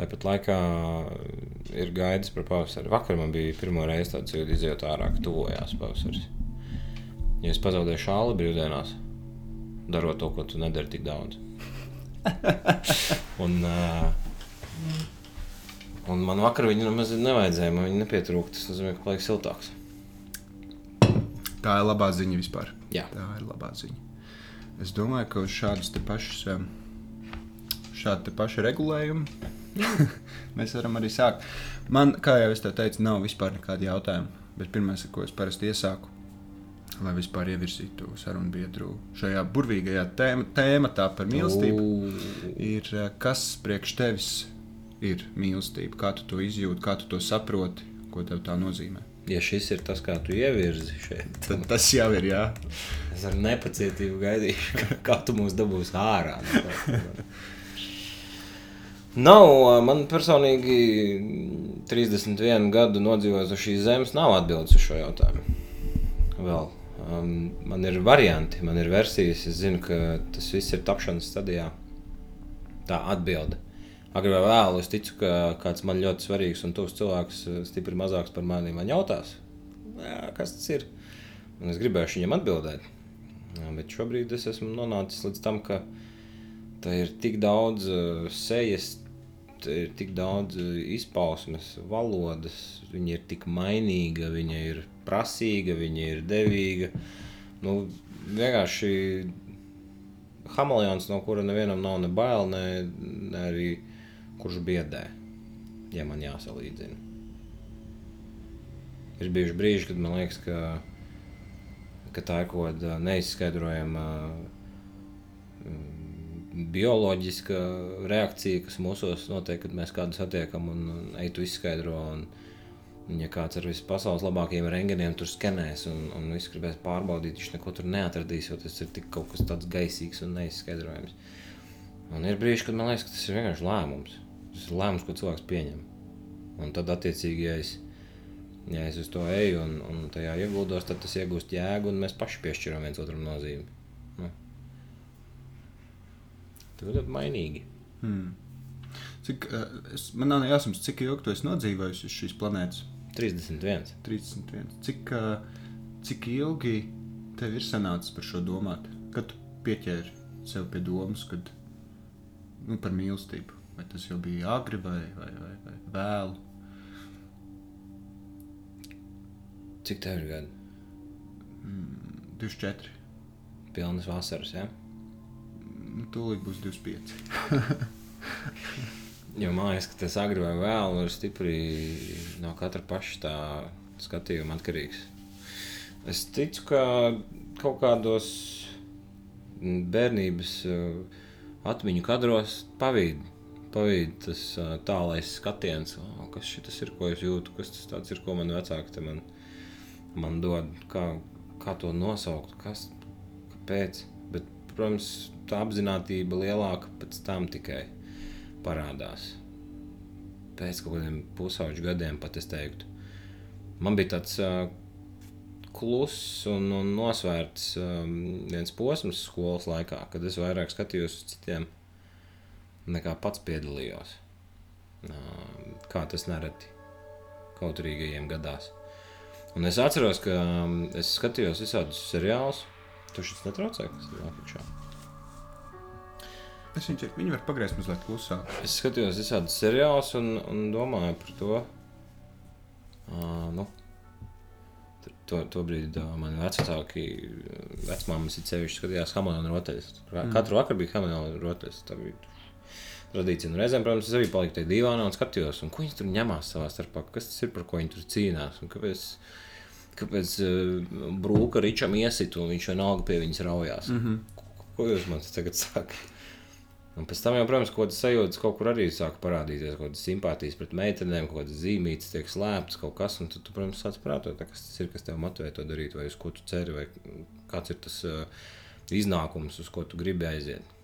Tāpat laikā ir gaidis par pavasari. Vakar man bija pirmo reizi tāds jūtas, izjūt ārā, ka tuvojās pavasaris. Ja es pazaudēju šālu brīvdienās, darot to, ko tu nedari tik daudz. un, uh, un man vakar viņa nemaz nevajadzēja, man viņa nepietrūka. Tas nozīmē, ka paliek siltāks. Tā ir labā ziņa vispār. Jā. Tā ir labā ziņa. Es domāju, ka uz šādas pašas, em, šāda paša regulējuma mēs varam arī sākt. Man, kā jau es te teicu, nav vispār nekāda jautājuma. Bet ar ko es parasti iesāku, lai vispār ievirzītu sarunu biedru šajā burvīgajā tēma, tēmatā par mīlestību, Ū. ir eh, kas priekš tevis ir mīlestība, kā tu to izjūti, kā tu to saproti, ko tev tā nozīmē. Ja šis ir tas, kā tu ievirzi šeit, Tad tas jau ir jā. es ar nepacietību gaidīšu, kā tu mūs dabūsi ārā. no. Nav, man personīgi 31 gadu nodzīvojot uz šīs zemes, nav atbildes uz šo jautājumu. Vēl. Um, man ir varianti, man ir versijas. Es zinu, ka tas viss ir tapšanas stadijā. Tā atbilde. Agrāk vai vēlu es ticu, ka kāds man ļoti svarīgs un tuvs cilvēks, stipri mazāks par mani, man jautās, "Jā, kas tas ir. Un es gribēju viņam atbildēt. Jā, bet šobrīd es esmu nonācis līdz tam, ka tā ir tik daudz uh, sejas, ir tik daudz uh, izpausmes, valodas. Viņa ir tik mainīga, viņa ir prasīga, viņa ir devīga. Nu, vienkārši hameleons, no kura nevienam nav ne bail, ne, ne arī kurš biedē, ja man jāsalīdzina. Ir bijuši brīži, kad man liekas, ka, ka tā ir kaut kāda neizskaidrojama mm, bioloģiska reakcija, kas mūsos notiek, kad mēs kādu satiekam un, un ej tu izskaidro. Un, un ja kāds ar visu pasaules labākajiem rengeniem tur skenēs un, un viss gribēs pārbaudīt, viņš neko tur neatradīs, jo tas ir tik kaut kas tāds gaisīgs un neizskaidrojams. Un ir brīži, kad man liekas, ka tas ir vienkārši lēmums. Tas ir lēmums, ko cilvēks pieņem. Un tad, attiecīgi, ja es, ja es uz to eju un, un tajā ieguldos, tad tas iegūst jēgu, un mēs paši piešķiram viens otram nozīmi. Nu. Tas ļoti mainīgi. Hmm. Cik, uh, es, man nav jāsams, cik ilgi tu esi nodzīvojis uz šīs planētas? 31. 31. Cik, uh, cik ilgi tev ir sanācis par šo domāt? Kad tu pieķēri sev pie domas, kad nu, par mīlestību? Vai tas jau bija agri vai, vai, vai, vai vēlu? Cik tev ir gadi? 24. Pilnas vasaras, ja? Nu, tūlīt būs 25. Jo man liekas, ka tas agri vai vēlu ir stipri no katra paša tā skatījuma atkarīgs. Es ticu, ka kaut kādos bērnības eh, atmiņu kadros pavīd, pavīd tas eh, tālais skatiens, "O, kas šis ir, ko es jūtu, kas tas ir, ko man vecāki man, man dod, kā, kā to nosaukt, kas, kāpēc. Bet, protams, tā apziņotība lielāka pēc tam tikai parādās. Pēc kaut kādiem pusauģu gadiem pat es teiktu. Man bija tāds uh, kluss un, un nosvērts um, viens posms skolas laikā, kad es vairāk skatījos uz citiem nekā pats piedalījos. Uh, kā tas nereti kautrīgajiem gadās. Un es atceros, ka um, es skatījos visādus seriālus. Tu šis netraucē, kas ir apakšā. Es viņš, ir- viņi var pagriezt mazliet klusāk. Es skatījos visādus seriālus un, un domāju par to. Uh, nu, to, to brīdi uh, man vecāki, vecmāmas ir sevišķi skatījās Hamonā rotaļus. Mm. Katru vakaru bija Hamonā rotaļus. Tā bija tradīcija. Un reizēm, protams, es arī paliku tajā divānā un skatījos, un ko viņi tur ņemās savā starpā. Kas tas ir, par ko viņi tur cīnās? Un kāpēc kāpēc uh, brūka Ričam iesit un viņš vienalga pie viņas raujās? Mm -hmm. ko, ko jūs man tagad sakat? Un pēc tam jau, protams, kaut kādas sajūtas kaut kur arī sāk parādīties, kaut kādas simpātijas pret meitenēm, kaut kādas zīmītas tiek slēptas, kaut kas. Un tad, tu, protams, sāc prātot, kas tas ir, kas tev motivē to darīt, vai uz ko tu ceri, vai kāds ir tas uh, iznākums, uz ko tu gribi aiziet.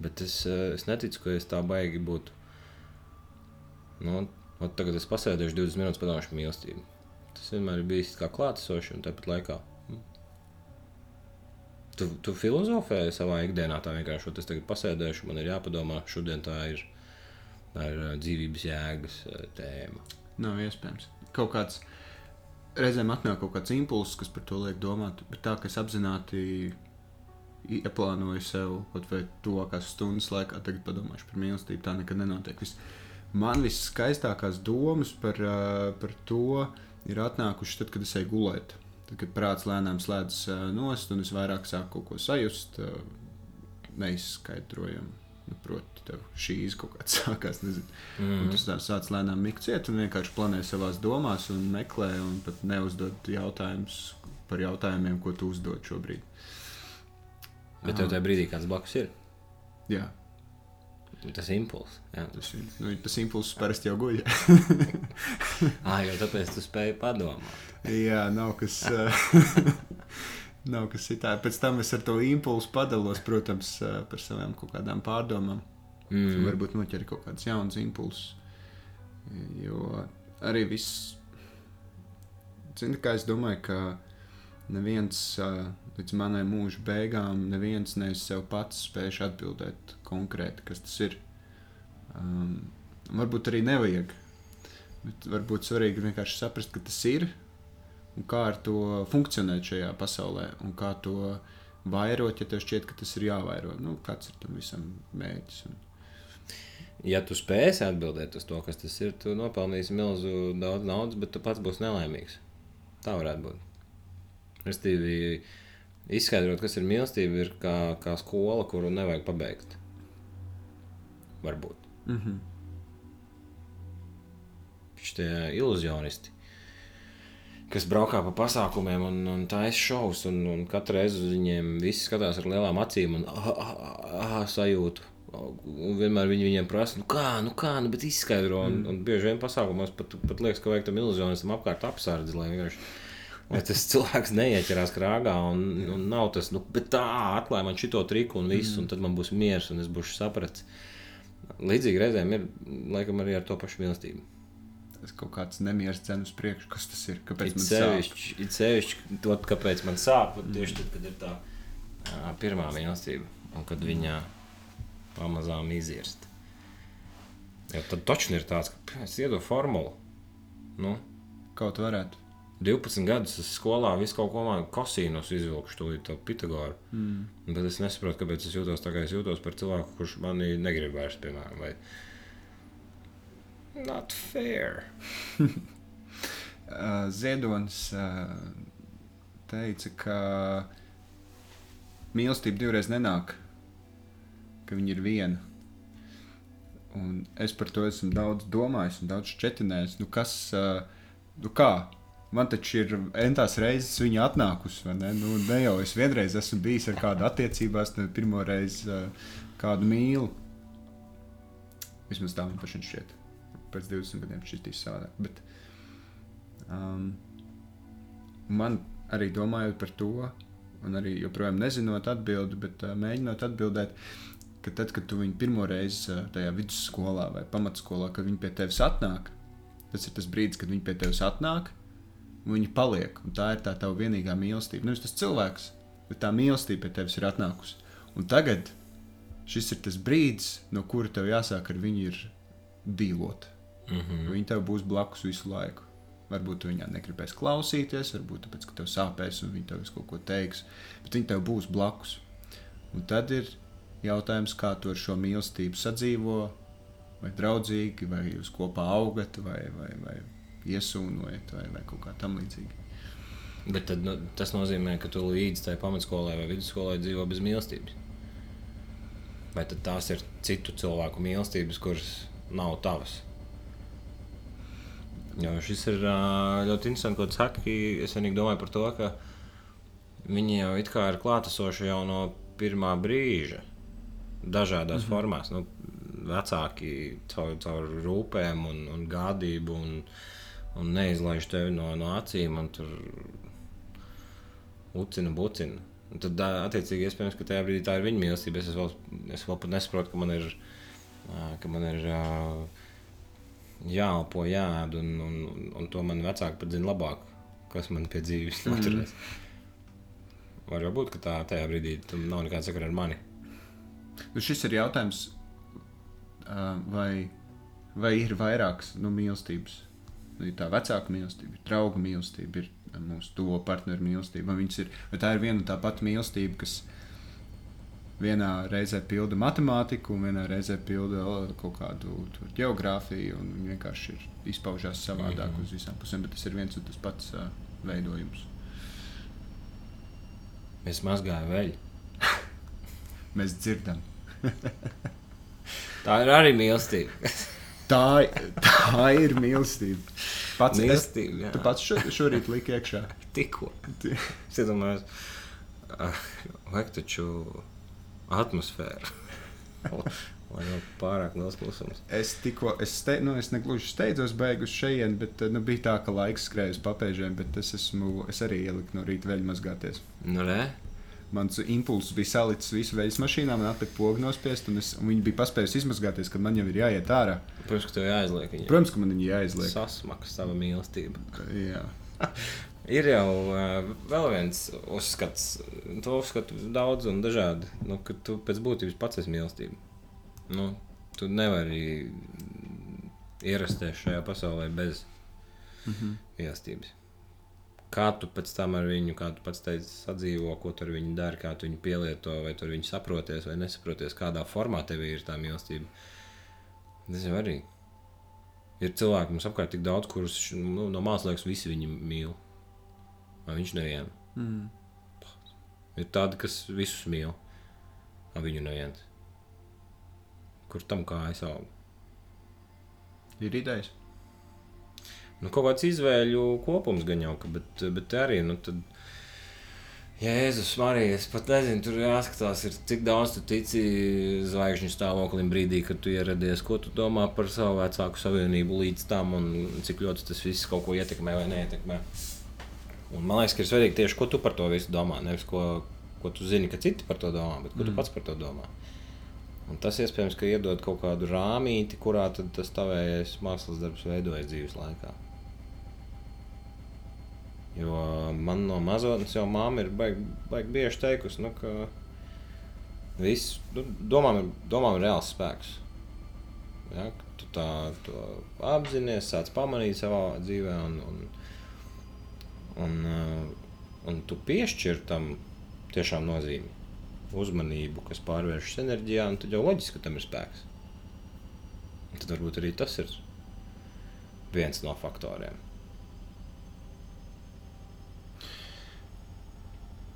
Bet es, uh, es neticu, ka es tā baigi būtu. Nu, tagad es pasēdēšu 20 minūtes, padomāšu mīlestību. Tas vienmēr ir bijis kā klātesoši un tāpat laikā. Tu, tu filozofē savā ikdienā tā vienkārši, es tagad pasēdēšu, man ir jāpadomā, šodien tā ir uh, dzīvības jēgas tēma. Nav iespējams. Kaut kāds reizēm atnāk kaut kāds impulss, kas par to liek domāt, bet tā, ka es apzināti ieplānoju sev kaut vai tuvākās stundas laikā, tagad padomāšu par mīlestību, tā nekad nenotiek. Vis, man viskaistākās domas par, par to ir atnākušas tad, kad es eju gulēt. Tad, kad prāts lēnām slēdzas uh, nost un es vairāk sāku kaut ko sajust, uh, neizskaidrojami. Nu, proti, tev šīs kaut kāds sākās, nezinu. Mm Mhm. -hmm. Tu tā sāc lēnām mikt ciet un vienkārši planē savās domās un meklē un pat neuzdod jautājumus par jautājumiem, ko tu uzdod šobrīd. Bet tev tajā brīdī kāds blakus ir. Jā, Tas impulss. Tas. Nu, tas impulss parasti jau guļ. Ah, jau tāpēc tu spēji padomāt. Jā, nav kas. Nav kas citādi. Pēc tam es ar to impulsu padalos, protams, par savām kaut kādām pārdomām. Mm. Varbūt noķer kaut kāds jauns impulss. Jo arī viss. Zini, kā es domāju, ka neviens līdz manai mūža beigām, neviens ne es sev pats spējuši atbildēt konkrēti, kas tas ir. Um, varbūt arī nevajag. Bet varbūt svarīgi vienkārši saprast, ka tas ir un kā ar to funkcionēt šajā pasaulē, un kā to vairot, ja tev šķiet, ka tas ir jāvairo. Nu, kāds ir tam visam mērķis? Un... Ja tu spēsi atbildēt uz to, kas tas ir, tu nopelnīsi milzu daudz naudas, bet tu pats būsi nelaimīgs. Tā varētu būt. Restīvi, izskaidrot, kas ir mīlestība, ir kā, kā skola, kuru nevajag pabeigt. Varbūt. Mm -hmm. Šie iluzionisti, kas braukā pa pasākumiem un, un taisa šovus, un, un katru reizi uz viņiem viss skatās ar lielām acīm un ah, ah, ah, ah, sajūtu. Un vienmēr viņi viņiem prasa, nu kā, nu kā, nu, bet izskaidro. Un, un bieži vien pasākumos pat, pat liekas, ka vajag tam iluzionistam apkārt apsardzi, lai vienkārši. Lai tas cilvēks neieķerās krāgā, un, un nav tas, nu, bet tā, atklāja man šito triku, un viss, un tad man būs miers, un es būšu sapratis. Līdzīgi reizēm ir, laikam, arī ar to pašu mīlestību. Tas kaut kāds nemieris cenu uz priekšu, kas tas ir. Kāpēc It man sāp? sevišķi, it sevišķi to, kāpēc man sāp, mm. tieši tad, kad ir tā ā, pirmā mīlestība, un kad viņa pamazām izirst. Jo tad taču ir tāds, ka es iedodu formulu. Nu, Kaut varētu. 12 gadus es skolā visu kaut ko māku, kosīnus izvilkšu to, Pitagoru. Mm. Bet es nesaprotu, kāpēc es jūtos tā, kā es jūtos par cilvēku, kurš mani negrib vairs, piemēram, vai not fair. Uh, Ziedonis uh, teica, ka mīlestība divreiz nenāk, ka viņa ir viena. Un es par to esmu daudz domājis un daudz četinājis. Nu, kas, uh, nu kā? Man taču ir entās reizes viņa atnākusi, ne? Nu, ne jau es vienreiz esmu bijis ar kādu attiecībās, tad pirmo reizi uh, kādu mīlu. Vismaz tā man pašai šķiet. Pēc 20 gadiem ir savādāk. Bet, um, man arī domājot par to, un arī joprojām nezinot atbildi, bet uh, mēģinot atbildēt, ka tad, kad tu viņu pirmo reizi uh, tajā vidusskolā vai pamatskolā, kad viņi pie tevis atnāk, tas ir tas brīdis, kad viņi pie tevis atnāk, un viņi paliek. Un tā ir tā tava vienīgā mīlestība. Nevis tas cilvēks, bet tā mīlestība pie tevis ir atnākusi. Un tagad šis ir tas brīdis, no kura tev jāsāk ar viņu ir dīlot. Mm -hmm. Viņa tev būs blakus visu laiku. Varbūt tu viņā negribēsi klausīties, varbūt tāpēc, ka tev sāpēs un viņa tev visu kaut ko teiks, bet viņa tev būs blakus. Un tad ir jautājums, kā tu ar šo mīlestību sadzīvo, vai draudzīgi, vai jūs kopā augat, vai, vai, vai iesūnojat, vai, vai kaut kā tam līdzīga. Bet tad, nu, tas nozīmē, ka tu līdz tai pamatskolai vai vidusskolai dzīvo bez mīlestības. Vai tad tās ir citu cilvēku mīlestības, kuras nav tavas? Jo šis ir ļoti interesanti, ko tu saki. Es vienīgi domāju par to, ka viņi jau it kā ir klātesoši jau no pirmā brīža, dažādās mm -hmm. formās. Nu, vecāki caur, caur rūpēm un, un gādību un, un neizlaiž tevi no, no acīm un tur ucina, bucina. Un tad, attiecīgi, iespējams, ka tajā brīdī tā ir viņa mīlestība. Es vēl, es vēl pat nesaprotu, ka man ir, ka man ir jāelpo, jāēd, un, un, un, un to man vecāki pat zina labāk, kas man pie dzīves Mhm. noturēs. Var jau būt, ka tā tajā brīdī tam nav nekāda sakara ar mani. Nu, šis ir jautājums, vai vai ir vairākas nu, mīlestības? Ir tā vecāka mīlestība, ir drauga mīlestība, ir mūsu tuvo partneru mīlestība. Ir, tā ir viena un tā pati mīlestība, kas vienā reizē pilda matemātiku, un vienā reizē pilda kaut kādu geogrāfiju, un viņi vienkārši ir izpaužās savādāk Mhm. uz visām pusēm, bet tas ir viens un tas pats uh, veidojums. Es mazgāju veļu. Mēs dzirdam. Tā ir arī mīlestība. Tā, tā ir mīlestība. Pats, es, mīlestība jā. tu pats šo, šorīt liki iekšā. tikko. Es iedomājos, ah, vajag taču atmosfēru. Lai nav pārāk liels klusums. Es tikko, es, ste, nu, es negluži steidzos beigu uz šejienes, bet nu, bija tā, ka laiks skrēja uz papēžiem, bet es, esmu, es arī ieliku no rīta veļu mazgāties. Nu, re? Mans impulss bija salicis visu veļas mašīnā, man atlika pogu nost, un, es, un viņi bija paspējuši izmazgāties, kad man jau ir jāiet ārā. Protams, ka tev jāizliek viņa. Protams, ka man viņa jāizliek. Sasmaka sava mīlestība. Jā. Ir jau uh, vēl viens uzskats, to uzskatu daudz un dažādi, nu, ka tu pēc būtības pats esi mīlestība. Nu, tu nevari ierasties šajā pasaulē bez Mhm. mīlestības. Kā tu pēc tam ar viņu, kā tu pats teici, sadzīvo, ko tu ar viņu dari, kā tu viņu pielieto, vai tu ar viņu saproties vai nesaproties, kādā formā tev ir tā mīlestība. Tas jau arī. Ir cilvēki mums apkārt tik daudz, kurus nu, no malas liekas, visi viņu mīl. Vai viņš nevienu. Mm. Ir tādi, kas visus mīl, vai viņu neviens. Kur tam kā aizsauga? Ir idejas. Nu, kaut kāds izvēļu kopums gan jau, ka, bet, bet arī, nu, tad, Jēzus, Marija, es pat nezinu, tur jāskatās, ir, cik daudz tu tici zvaigžņu stāvoklim brīdī, kad tu ieradies, ko tu domā par savu vecāku savienību līdz tam, un cik ļoti tas viss kaut ko ietekmē vai neietekmē. Un man liekas, ka ir svarīgi tieši, ko tu par to visu domā. Nevis ko, ko tu zini, ka citi par to domā, bet ko mm. tu pats par to domā. Un tas iespējams, ka iedod kaut kādu rāmīti, kurā tas tavējais mākslas darbs veidojas dzīves laikā. Jo man no mazotnes jau māma ir baigi, baigi bieži teikusi, nu, ka viss, nu, domām, ir, domām ir reāls spēks. Ja, tu tā to apzinājies, sāc pamanīt savā dzīvē, un, un, un, uh, un tu piešķir tam tiešām nozīmi, uzmanību, kas pārvēršas enerģijā, un tad jau loģiski, tam ir spēks. Un tad varbūt arī tas ir viens no faktoriem.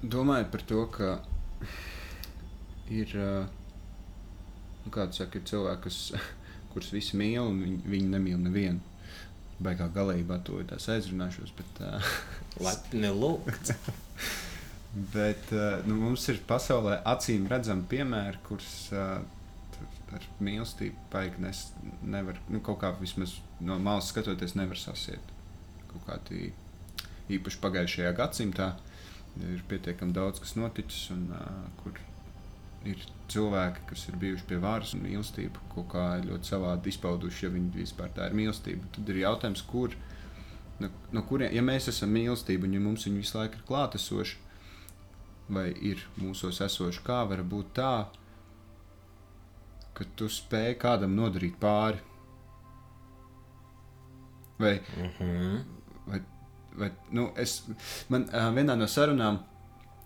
Domāju par to, ka ir, nu, kāds saka, ir cilvēki, kas, kurus visi mīl, un viņi, viņi nemīl nevienu. Baigā galībā to ir tās aizrunāšos, bet, ā, Lepni lūgts. bet ā, nu, mums ir pasaulē acīm redzami piemēri, kurus tur ar mīlestību baigi nes, nevar, nu, kaut kā vismaz no malas skatoties, nevar sasiet. Kaut kā tī, īpaši pagājušajā gadsimtā ir pietiekami daudz, kas noticis, un uh, kur ir cilvēki, kas ir bijuši pie varas un mīlestību kaut kā ļoti savādi izpauduši, ja viņi vispār tā ir mīlestība. Tad ir jautājums, kur, no, no kuriem, ja mēs esam mīlestība un ja mums viņa visu laiku ir klātesoša, vai ir mūsos esoša, kā var būt tā, ka tu spēj kādam nodarīt pāri. Vai, Mm -hmm. Vai, nu, es, man uh, vienā no sarunām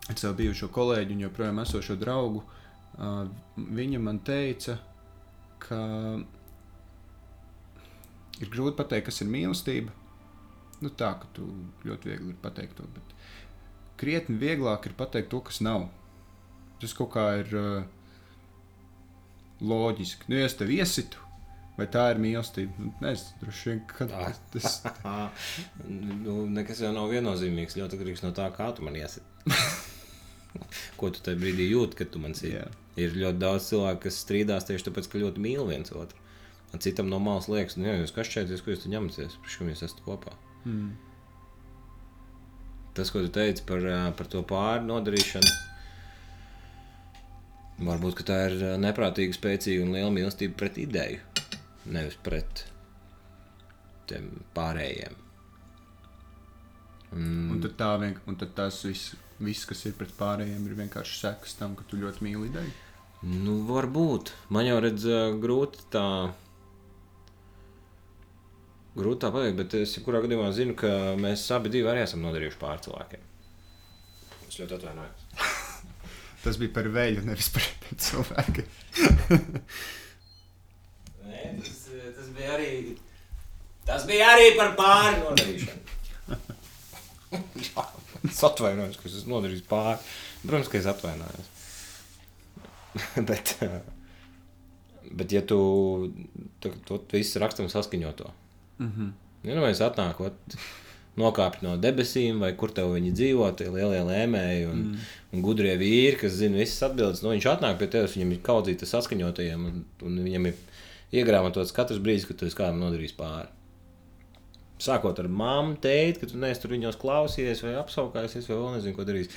ar savu bijušo kolēģi un joprojām esošo draugu, uh, viņa man teica, ka ir grūti pateikt, kas ir mīlestība. Nu, tā, ka tu ļoti viegli vari pateikt to, bet krietni vieglāk ir pateikt to, kas nav. Tas kaut kā ir uh, loģiski. Nu, ja es tev iesitu, vai tā ir mīlestība, nu, nezinu, droši vien, ka Tā. tas nu, nekas jau nav viennozīmīgs. Ļoti atkarīgs no tā, kā tu man iesi. Ko tu tajā brīdī jūti, kad tu man sīki? Jā. Ir ļoti daudz cilvēku, kas strīdās tieši tāpēc, ka ļoti mīl viens otru. Un citam no malas liekas, nu, jā, jūs kas šķēties, ko jūs tur ņematies, priekš kam jūs esat kopā. mm. Tas, ko tu teici par, ā, par to pāri nodarīšanu, varbūt tā ir ā, neprātīga, spēcīga un liela mīlestība pret ideju, nevis pret tiem pārējiem. Un Un, tad, tā vien, un tad tas viss, viss, kas ir pret pārējiem, ir vienkārši sekas tam, ka tu ļoti mīli ideju. nu, varbūt man jau redz grūti tā grūti tā pateikt, bet es kurā gadījumā zinu, ka mēs abi divi arī esam nodarījuši pār cilvēkiem. Es ļoti atvainojos. Tas bija par vēju, nevis par cilvēkiem. Nē, tas bija arī. Tas bija arī par pāri nodarīšanu. Es atvainojos, ka es esmu nodarījis pāri. Protams, ka es atvainojos. bet, eh, bet, ja tu to, to visu rakstam saskaņoto, Mm -hmm. ja nu mēs atnākot, nokāpt no debesīm, vai kur tev viņi dzīvo, tie lielie lēmēji un, mm. un gudrie vīri, kas zina visas atbildes, nu viņš atnāk pie tevis, viņam ir kaudzīta saskaņotajiem, un, un viņam ir iegrāmatots katrs brīdis, kad tu kādam nodarījis pāri. Sākot ar mammu, teikt, ka tu neesi tur viņos klausījies, vai apskaukājies, vai vēl nezinu, ko darījis.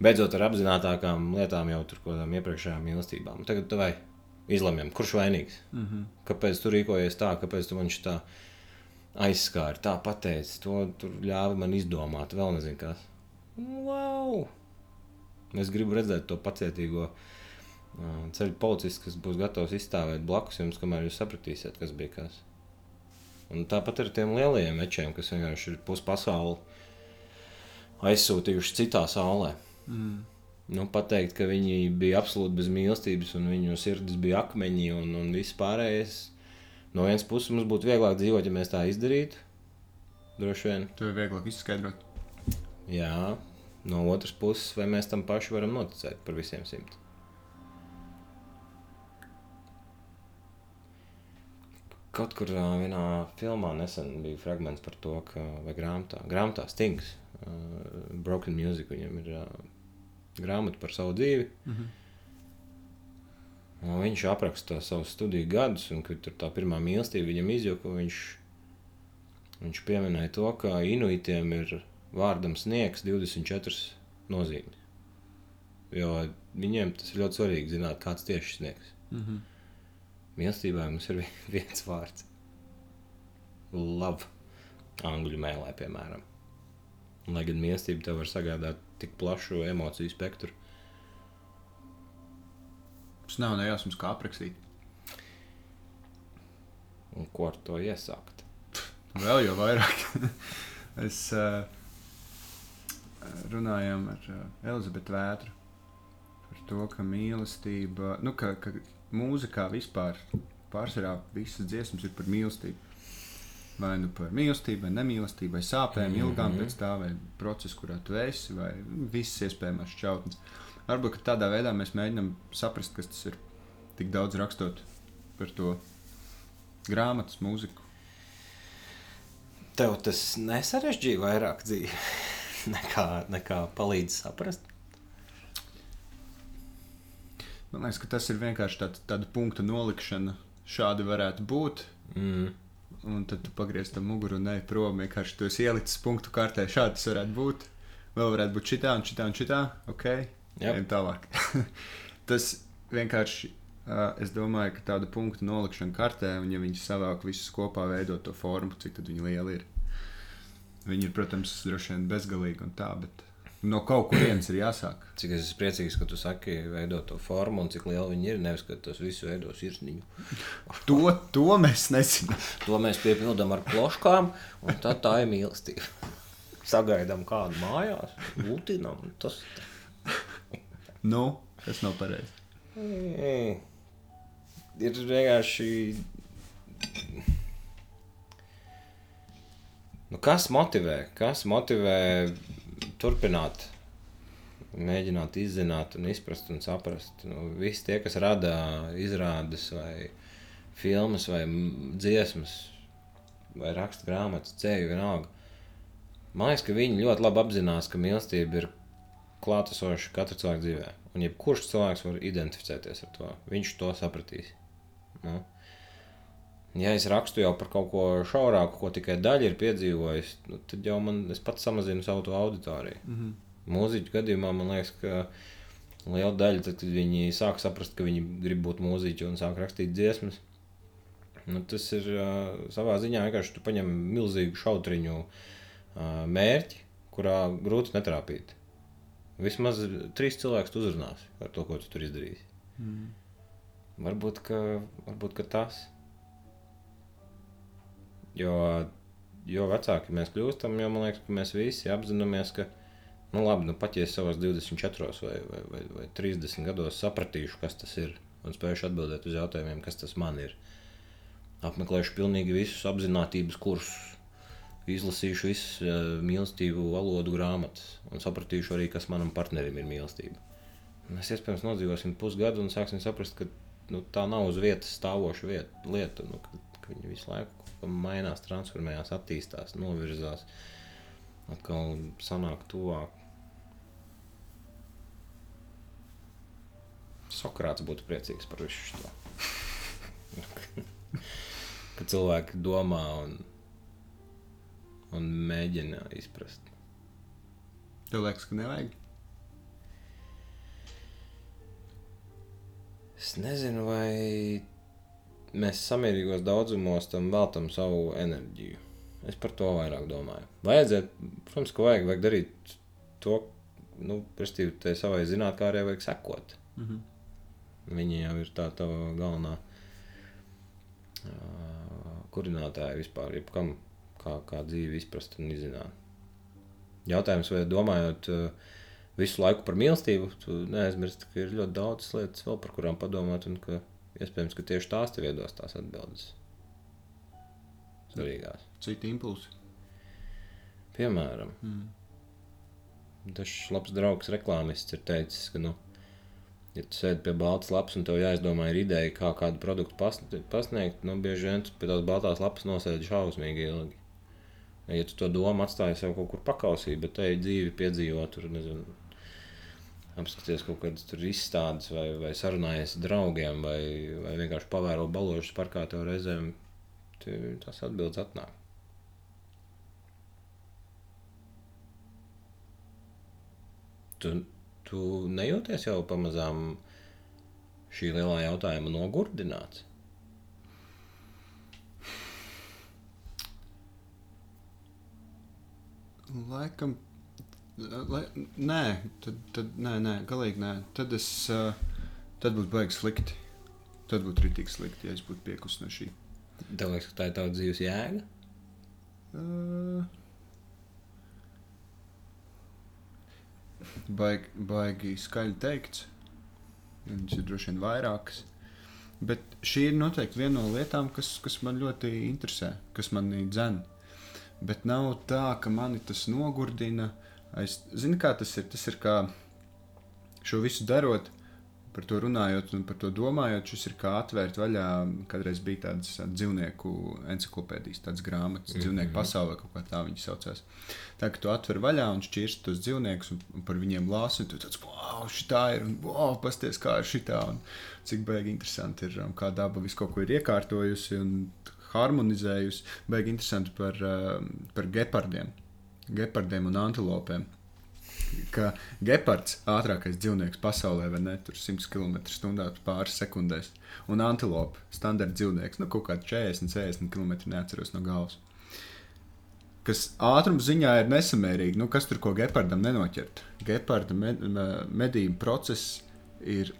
Beidzot ar apzinātākām lietām, jau tur kādām iepriekšējām mīlestībām. Tagad vai izlemjam, kurš vainīgs? Mm -hmm. Kāpēc tu rīkojies tā, kāpēc tu man šitā aizskāri, tā pateici, to ļāvi man izdomāt, vēl nezinu kas. Wow! Es gribu redzēt to pacietīgo uh, ceļu policistu, kas būs gatavs izstāvēt blakus jums, kamēr jūs sapratīsiet, kas bija kas. Un tāpat ar tiem lielajiem mečiem, kas vienkārši ir puspasauli aizsūtījuši citā saulē. Mm. Nu, pateikt, ka viņi bija absolūti bez mīlestības, un viņu sirdis bija akmeņi un, un viss pārējais. No vienas puses mums būtu vieglāk dzīvot, ja mēs tā izdarītu. Droši vien. To ir vieglāk izskaidrot. Jā, no otras puses, vai mēs tam paši varam noticēt par visiem simt. Kaut kur ā, vienā filmā nesen bija fragments par to, ka, vai grāmatā, grāmatā Stings, uh, Broken Music, viņam ir uh, grāmata par savu dzīvi. Mm -hmm. Viņš apraksta savus studiju gadus, un tur tā pirmā mīlestība viņam izjuka, viņš, viņš pieminēja to, ka inuitiem ir vārdam sniegs 24 nozīmes. Jo viņiem tas ir ļoti svarīgi zināt, kāds tieši sniegs. Mm -hmm. Mīlestībai mums ir vi- viens vārds - love, angļu mēlē, piemēram. Un, lai gan mīlestība tev var sagādāt tik plašu emociju spektru, Tas nav nejausmas, kā aprakstīt. un ko ar to iesākt. Vēl jau vairāk. es uh, runājām ar uh, Elizabetu Vētru par to, ka mīlestība, nu, ka, ka mūzikā vispār pārsvarā visas dziesmas ir par mīlestību. Vai nu par mīlestību, vai nemīlestību, vai sāpēm, mm Mhm. -hmm. ilgām pēc tā, vai procesu, kurā tu esi, vai visas iespējamās šķautnes. Varbūt tādā veidā mēs mēģinām saprast, kas tas ir. Tik daudz rakstot par to grāmatas, mūziku. Tev tas nesarežģīja vairāk dzīvi nekā, nekā palīdz saprast. Man liekas, ka tas ir vienkārši tād, tāda punkta nolikšana. Šādi varētu būt. Mm. Un tad tu pagriez tam muguru un ej prom. Vienkārši tu esi ielicis punktu kārtē. Šādi tas varētu būt. Vēl varētu būt šitā un šitā un šitā. Ok, Jep. ejam tālāk. tas vienkārši. Uh, es domāju, ka tāda punkta nolikšana kartē, un ja viņi savāk visus kopā, veidot to formu, cik tad viņi lieli ir. Viņi ir, protams, droši vien bezgalīgi un tā, bet no kaut kurienes ir jāsāk. Cik es esmu priecīgs, ka tu saki, veidot to formu un cik liela viņi ir. Nevis, ka tas viss veido sirsniņu. To, to mēs nezinām. To mēs piepildām ar ploškām, un tad tā ir mīlestība. Sagaidām kādu mājās, gultinām. Tas Nu, tas nav pareizi. ir vienkārši. Nu, kas motivē? Kas motivē turpināt? Mēģināt izzināt, un izprast un saprast. Nu, visi tie, kas rada izrādes, vai filmas, vai dziesmas, vai raksta grāmatas, ceļu, vienalga. Man liekas, ka viņi ļoti labi apzinās, ka mīlestība ir klātesoša katra cilvēka dzīvē. Un jebkurš cilvēks var identificēties ar to. Viņš to sapratīs. Nu. Ja es rakstu jau par kaut ko šaurāku, ko tikai daļa ir piedzīvojusi, nu, tad jau man pats samazinu savu to auditoriju. Mm -hmm. Mūziķu gadījumā man liekas, ka liela daļa, tad, kad viņi sāk saprast, ka viņi grib būt mūziķi un sāk rakstīt dziesmas, nu, tas ir uh, savā ziņā vienkārši tu paņem milzīgu šautriņu uh, mērķi, kurā grūti netrāpīt. Vismaz trīs cilvēkus uzrunās ar to, ko tu tur izdarīsi. Mm. Varbūt, ka, varbūt ka tas. Jo jo vecāki mēs kļūstam, jo man liekas, ka mēs visi apzināmies, ka, nu, labi, nu, pat ja es savos 24 vai, vai, vai, vai 30 gados sapratīšu, kas tas ir, un spējuši atbildēt uz jautājumiem, kas tas man ir. Apmeklēšu pilnīgi visus apziņotības kursus, izlasīšu visas uh, mīlestību valodu grāmatas un sapratīšu arī, kas manam partnerim ir mīlestība. Mēs iespējams nodzīvosim pusgadu un sāksim saprast, ka nu, tā nav uz vietas stāvoša viet, lieta, nu, ka, ka viņa visu laiku mainās, transformējās, attīstās, novirzās, atkal sanāk tuvāk. Sokrāts būtu priecīgs par visu šo. ka cilvēki domā un, un mēģina izprast. Tev liekas, ka nevajag? Es nezinu, vai mēs samērīgos daudzumos tam veltam savu enerģiju. Es par to vairāk domāju. Vajadzētu, protams, ka vajag, vajag darīt to, nu, prestīvi, tai savai zinātnē vajag sekot. Mm -hmm. Viņa jau ir tā tā galvenā uh, kurinātāja vispār, jebkam, kā, kā dzīvi izprast un izzināt. Jautājums, vai domājot uh, visu laiku par mīlestību, tu neaizmirsti, ka ir ļoti daudz lietas vēl, par kurām padomāt, un ka iespējams, ka tieši tās tev iedos tās atbildes. Svarīgās. Citi impulsi. Piemēram, Mm. dažs labs draugs reklāmists ir teicis, ka, nu, ja tu sēdi pie baltas lapas un tev jāizdomā ir ideja, kā kādu produktu pasn- pasniegt, nu, bieži vien tu pie tās baltās lapas nosēdi šausmīgi ilgi. Ja tu to domu atstāji sev kaut kur pakausī, bet te dzīvi piedzīvot, tur nezinu, apskaties kaut kādas izstādes vai, vai sarunājies ar draugiem vai, vai vienkārši pavēro balošus parkā tev reizēm, tās atbildes atnāk. Tu, tu nejūties jau pamazām šī lielā jautājuma nogurdināts? Laikam, lai, nē, tad, tad, nē, nē, galīgi nē. Tad es, uh, tad būtu baigs slikti. Tad būtu rītīgi slikti, ja es būtu piekusis no šī. Tev liekas, ka tā ir tava dzīves jēga? Uh, baigi, baigi skaļi teikts. Viņas ir droši vien vairākas. Bet šī ir noteikti viena no lietām, kas, kas man ļoti interesē, kas manī dzēna. Bet nav tā, ka mani tas nogurdina. Es zinu, kā tas ir. Tas ir kā šo visu darot, par to runājot un par to domājot. Šis ir kā atvērt vaļā. Kādreiz bija tādas dzīvnieku encyklopēdijas, tādas grāmatas, mm -hmm. dzīvnieku pasaulē, kaut kā tā viņi saucās. Tā kā tu atver vaļā un šķirsti tos dzīvniekus un, un par viņiem lāsi, un tu tāds, wow, šī ir, un wow, pasties, kā ir šī tā, un cik baigi interesanti ir, um, kā daba visu kaut ko ir iekārtojusi un harmonizējusi. Baigi interesanti par, um, par gepardiem, gepardiem un antilopēm. Ka gepards ātrākais dzīvnieks pasaulē, vai ne? Tur 100 km/h pāris sekundēs. Un antilope, standarta dzīvnieks, nu kaut kāda 40, 40 km neatceros no galvas. Kas ātruma ziņā ir nesamērīgi. Nu, kas tur ko gepardam nenoķert? Geparda med, me- medību process ir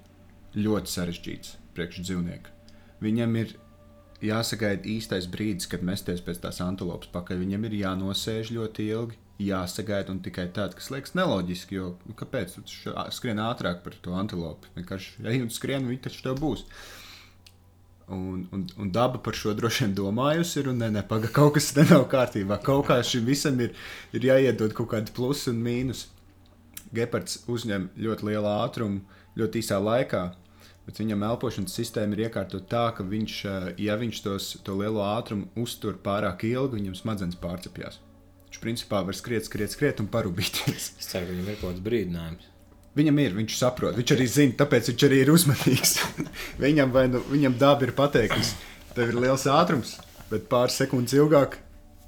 ļoti sarežģīts priekš dzīvnieku. Viņam ir jāsagaida īstais brīdis, kad mesties pēc tās antilopes pakaļ. Viņam ir jānosēž ļoti ilgi, jāsagaida un tikai tad, kas liekas neloģiski. Jo nu, kāpēc tu skrien ātrāk par to antilopi? Vienkārši ej un skrien, viņi taču tev būs. Un, un, un daba par šo droši vien domājusi, ir, un ne, ne, paga, kaut kas nav kārtībā. Kaut kā šim visam ir, ir jāiedod kaut kādi plusi un mīnus. Gepards uzņem ļoti lielu ātrumu ļoti īsā laikā, bet viņam elpošanas sistēma ir iekārtota tā, ka viņš, eh, ja viņš tos, to lielo ātrumu uztur pārāk ilgi, viņam smadzenes pārcepjas. Viņš principā var skriet, skriet, skriet un parūpīties. Es ceru, ka viņam ir kaut kāds brīdinājums. Viņam ir, viņš saprot, viņš arī zina, tāpēc viņš arī ir uzmanīgs. viņam, vai, nu, viņam daba ir pateikusi, tev ir liels ātrums, bet pāris sekundes ilgāk,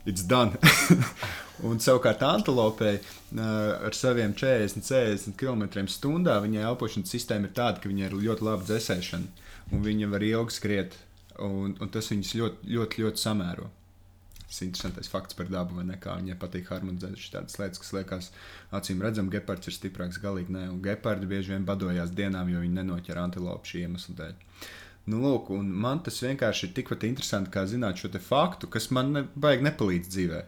it's done. Un savukārt antilopei ar saviem 40, 40 km/h viņai elpošanas sistēma ir tāda, ka viņai ir ļoti laba dzēsēšana, un viņa var ilgi skriet, un, un tas viņus ļoti, ļoti, ļoti samēro. Tas ir interesants fakts par dabu, vai ne? Kā viņai patīk harmonizēt šādas lietas, kas liekas acīm redzami, gepards ir stiprāks, galīgi nē. Un gepardi bieži vien badojās dienām, jo viņi nenoķer antilopu šī iemesla dēļ. Nu, lūk, man tas vienkārši ir tikpat interesanti, kā zināt šo faktu, kas man ne, baigi nepalīdz dzīvē.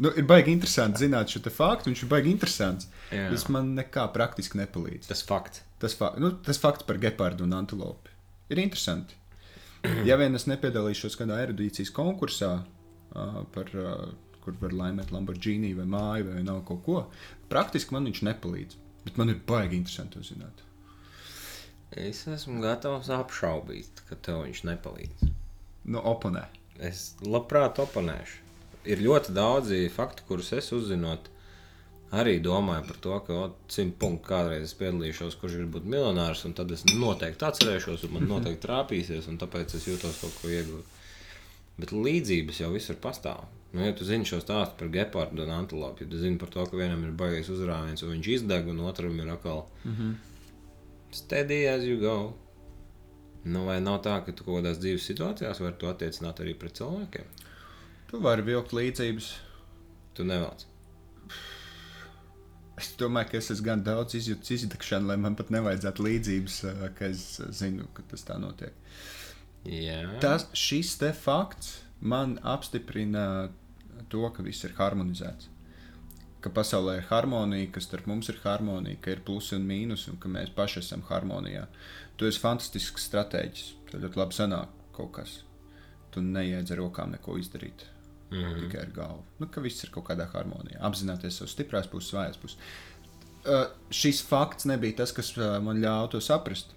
Nu, ir baigi interesanti zināt šo faktu, viņš ir baigi interesants. Jā. Tas man nekā praktiski nepalīdz. Tas fakts. Tas, fa nu, tas fakts par gepardu un antilopi ir interesanti. Ja vien es nepiedalīšos kādā erudīcijas konkursā, uh, par, uh, kur var laimēt Lamborghini vai māju vai nav kaut ko, praktiski man viņš nepalīdz. Bet man ir baigi interesanti to zināt. Es esmu gatavs apšaubīt, ka tev viņš nepalīdz. Nu, oponē. Es labprāt oponēšu. Ir ļoti daudzi fakti, kurus es uzzinot, arī domāju par to, ka simt punktu kādreiz es piedalīšos, kurš grib būt miljonārs, un tad es noteikti atcerēšos, un man noteikti trāpīsies, un tāpēc es jūtos kaut ko iegūt. Bet līdzības jau visur pastāv. Nu, ja tu zini šo stāstu par gepardu un antilopu, ja tu zini par to, ka vienam ir baigais uzrāviens, un viņš izdeg, un otram ir atkal Mm -hmm. steady as you go. Nu, vai nav tā, ka tu kaut kādās dzīves situācijās vari to attiecināt arī pret cilvēkiem? Tu vari vilkt līdzības. Tu nevēc. Es domāju, ka es esmu gan daudz izjūtis izdegšanu, lai man pat nevajadzētu līdzības, uh, ka es zinu, ka tas tā notiek. Jā, Tas, šis te fakts man apstiprina to, ka viss ir harmonizēts. Ka pasaulē ir harmonija, ka starp mums ir harmonija, ka ir plusi un mīnus, un ka mēs paši esam harmonijā. Tu esi fantastisks stratēģis. Tad ļoti labi sanāk kaut kas. Tu neiedz ar rokām neko izdarīt. Mm -hmm. tikai ar galvu. Nu, ka viss ir kaut kādā harmonijā. Apzināties savas stiprās puses, vājās puses. Uh, šis fakts nebija tas, kas uh, man ļāva to saprast.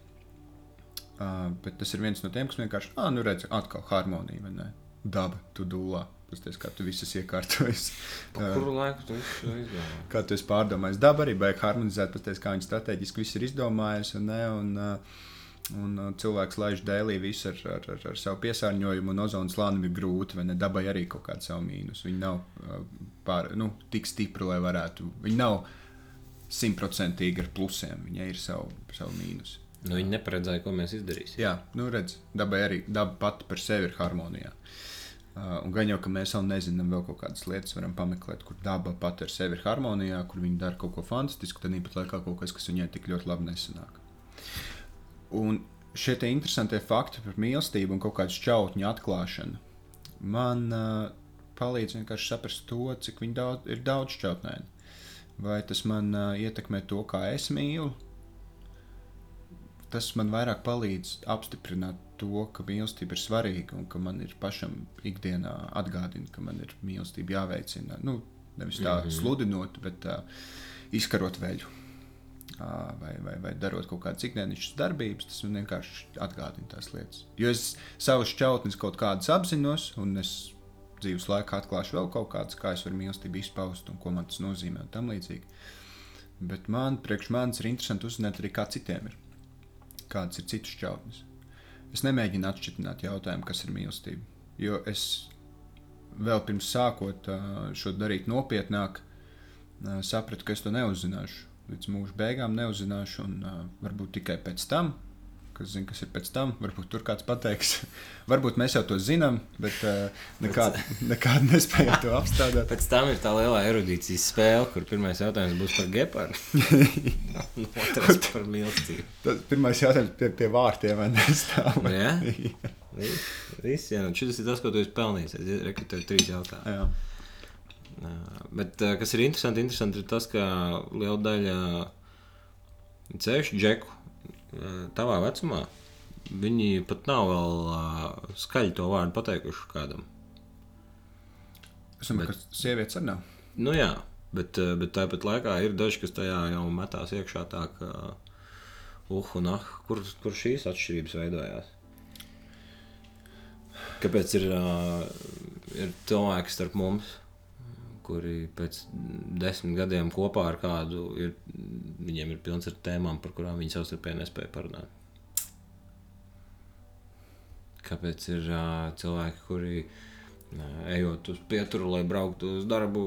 Uh, bet tas ir viens no tiem, kas vienkārši, ah, nu redz, atkal harmonija, vai ne? Daba, tu dūlā. Pasties, kā tu visas iekārtojas. Pa kuru laiku tu visu to izdomā? Kā tu esi pārdomājis, daba arī vajag harmonizēt, pasties, kā viņi strateģiski viss ir izdomājis. Un, ne, un, uh, un uh, cilvēks laiž dēlī visu ar, ar, ar, ar savu piesārņojumu, un ozonas slānim ir grūti, vai ne? Dabai arī kaut kāda savu mīnus. Viņi nav uh, pār, nu, tik stipri, lai varētu. Viņi nav simtprocentīgi ar plusiem, viņai ir savu, savu mīnus. Nu, viņi neparedzēja, ko mēs izdarīsim. Jā, nu redz, dabai arī daba pati par sevi ir harmonijā. Uh, un gan jau, ka mēs vēl nezinām, vēl kaut kādas lietas varam pameklēt, kur daba pati ar sevi ir harmonijā, kur viņi dara kaut ko fantastisku, tad īpat laikā kaut kas, kas viņai tik ļoti labi nesanāk. Un šie tie interesantie fakti par mīlestību un kaut kādu šķautņu atklāšanu man uh, palīdz vienkārši saprast to, cik daudz, ir daudz šķautnēni. Vai tas man uh, ietekmē to, kā es mīlu? Tas man vairāk palīdz apstiprināt to, ka mīlestība ir svarīga un ka man ir pašam ikdienā atgādina, ka man ir mīlestība jāveicina. Nu, nevis tā mm. -hmm. sludinot, bet uh, izkarot veļu. Vai, vai, vai darot kaut kādas ikdienas darbības, tas man vienkārši atgādina tās lietas. Jo es savus šķautnes kaut kādas apzinos, un es dzīves laikā atklāšu vēl kaut kādas, kā es varu mīlestību izpaust un ko man tas nozīmē un tam līdzīgi. Bet man, priekš manis ir interesanti uzzināt arī, kā citiem ir. Kādas ir citas šķautnes. Es nemēģinu atšķirt jautājumu, kas ir mīlestība. Jo es vēl pirms sākot šo darīt nopietnāk, sapratu, ka es to neuzzināšu. Līdz mūža beigām neuzzināšu, un uh, varbūt tikai pēc tam, kas zina, kas ir pēc tam, varbūt tur kāds pateiks. varbūt mēs jau to zinām, bet uh, nekādi nekād nespējam to apstādāt. Pēc tam ir tā lielā erudīcijas spēle, kur pirmais jautājums būs par gepardu. otrs par mīlestību. Tas pirmais jautājums pie, pie vārtiem, vai nestāv. Jā? Viss, jā, un šis ir tas, ko tu esi pelnījis. Es rekrutēju trīs jautājumus. Bet kas ir interesanti, interesanti ir tas, ka liela daļa ceļu džeku tavā vecumā, viņi pat nav vēl skaļi to vārdu pateikuši kādam. Es domāju, ka sievietes arī nav. Nu jā, bet, bet tāpat laikā ir daži, kas tajā jau metās iekšā tā, ka uh, un ah, kur, kur šīs atšķirības veidojās. Kāpēc ir, uh, ir cilvēki starp mums, kuri pēc desmit gadiem kopā ar kādu ir, viņiem ir pilns ar tēmām, par kurām viņi savstarpēji nespēja parunāt? Kāpēc ir uh, cilvēki, kuri uh, ejot uz pieturu, lai brauktu uz darbu,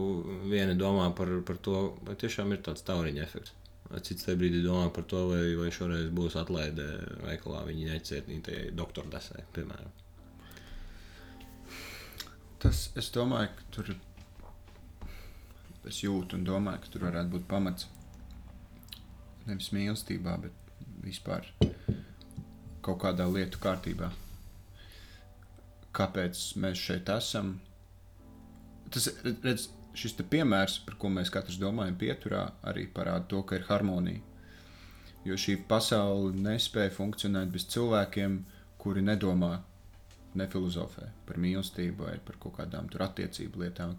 vieni domā par, par to, vai tiešām ir tāds tauriņa efekts. Cits tajā brīdī domā par to, vai, vai šoreiz būs atlaide veikalā viņa necietītajai doktora desai, piemēram. Tas, es domāju, ka tur es jūtu un domāju, ka tur varētu būt pamats nevis mīlestībā, bet vispār kaut kādā lietu kārtībā. Kāpēc mēs šeit esam? Tas redz, šis piemērs, par ko mēs katrs domājam, pieturā, arī parāda to, ka ir harmonija. Jo šī pasaule nespēja funkcionēt bez cilvēkiem, kuri nedomā, nefilozofē par mīlestību vai par kaut kādām attiecību lietām.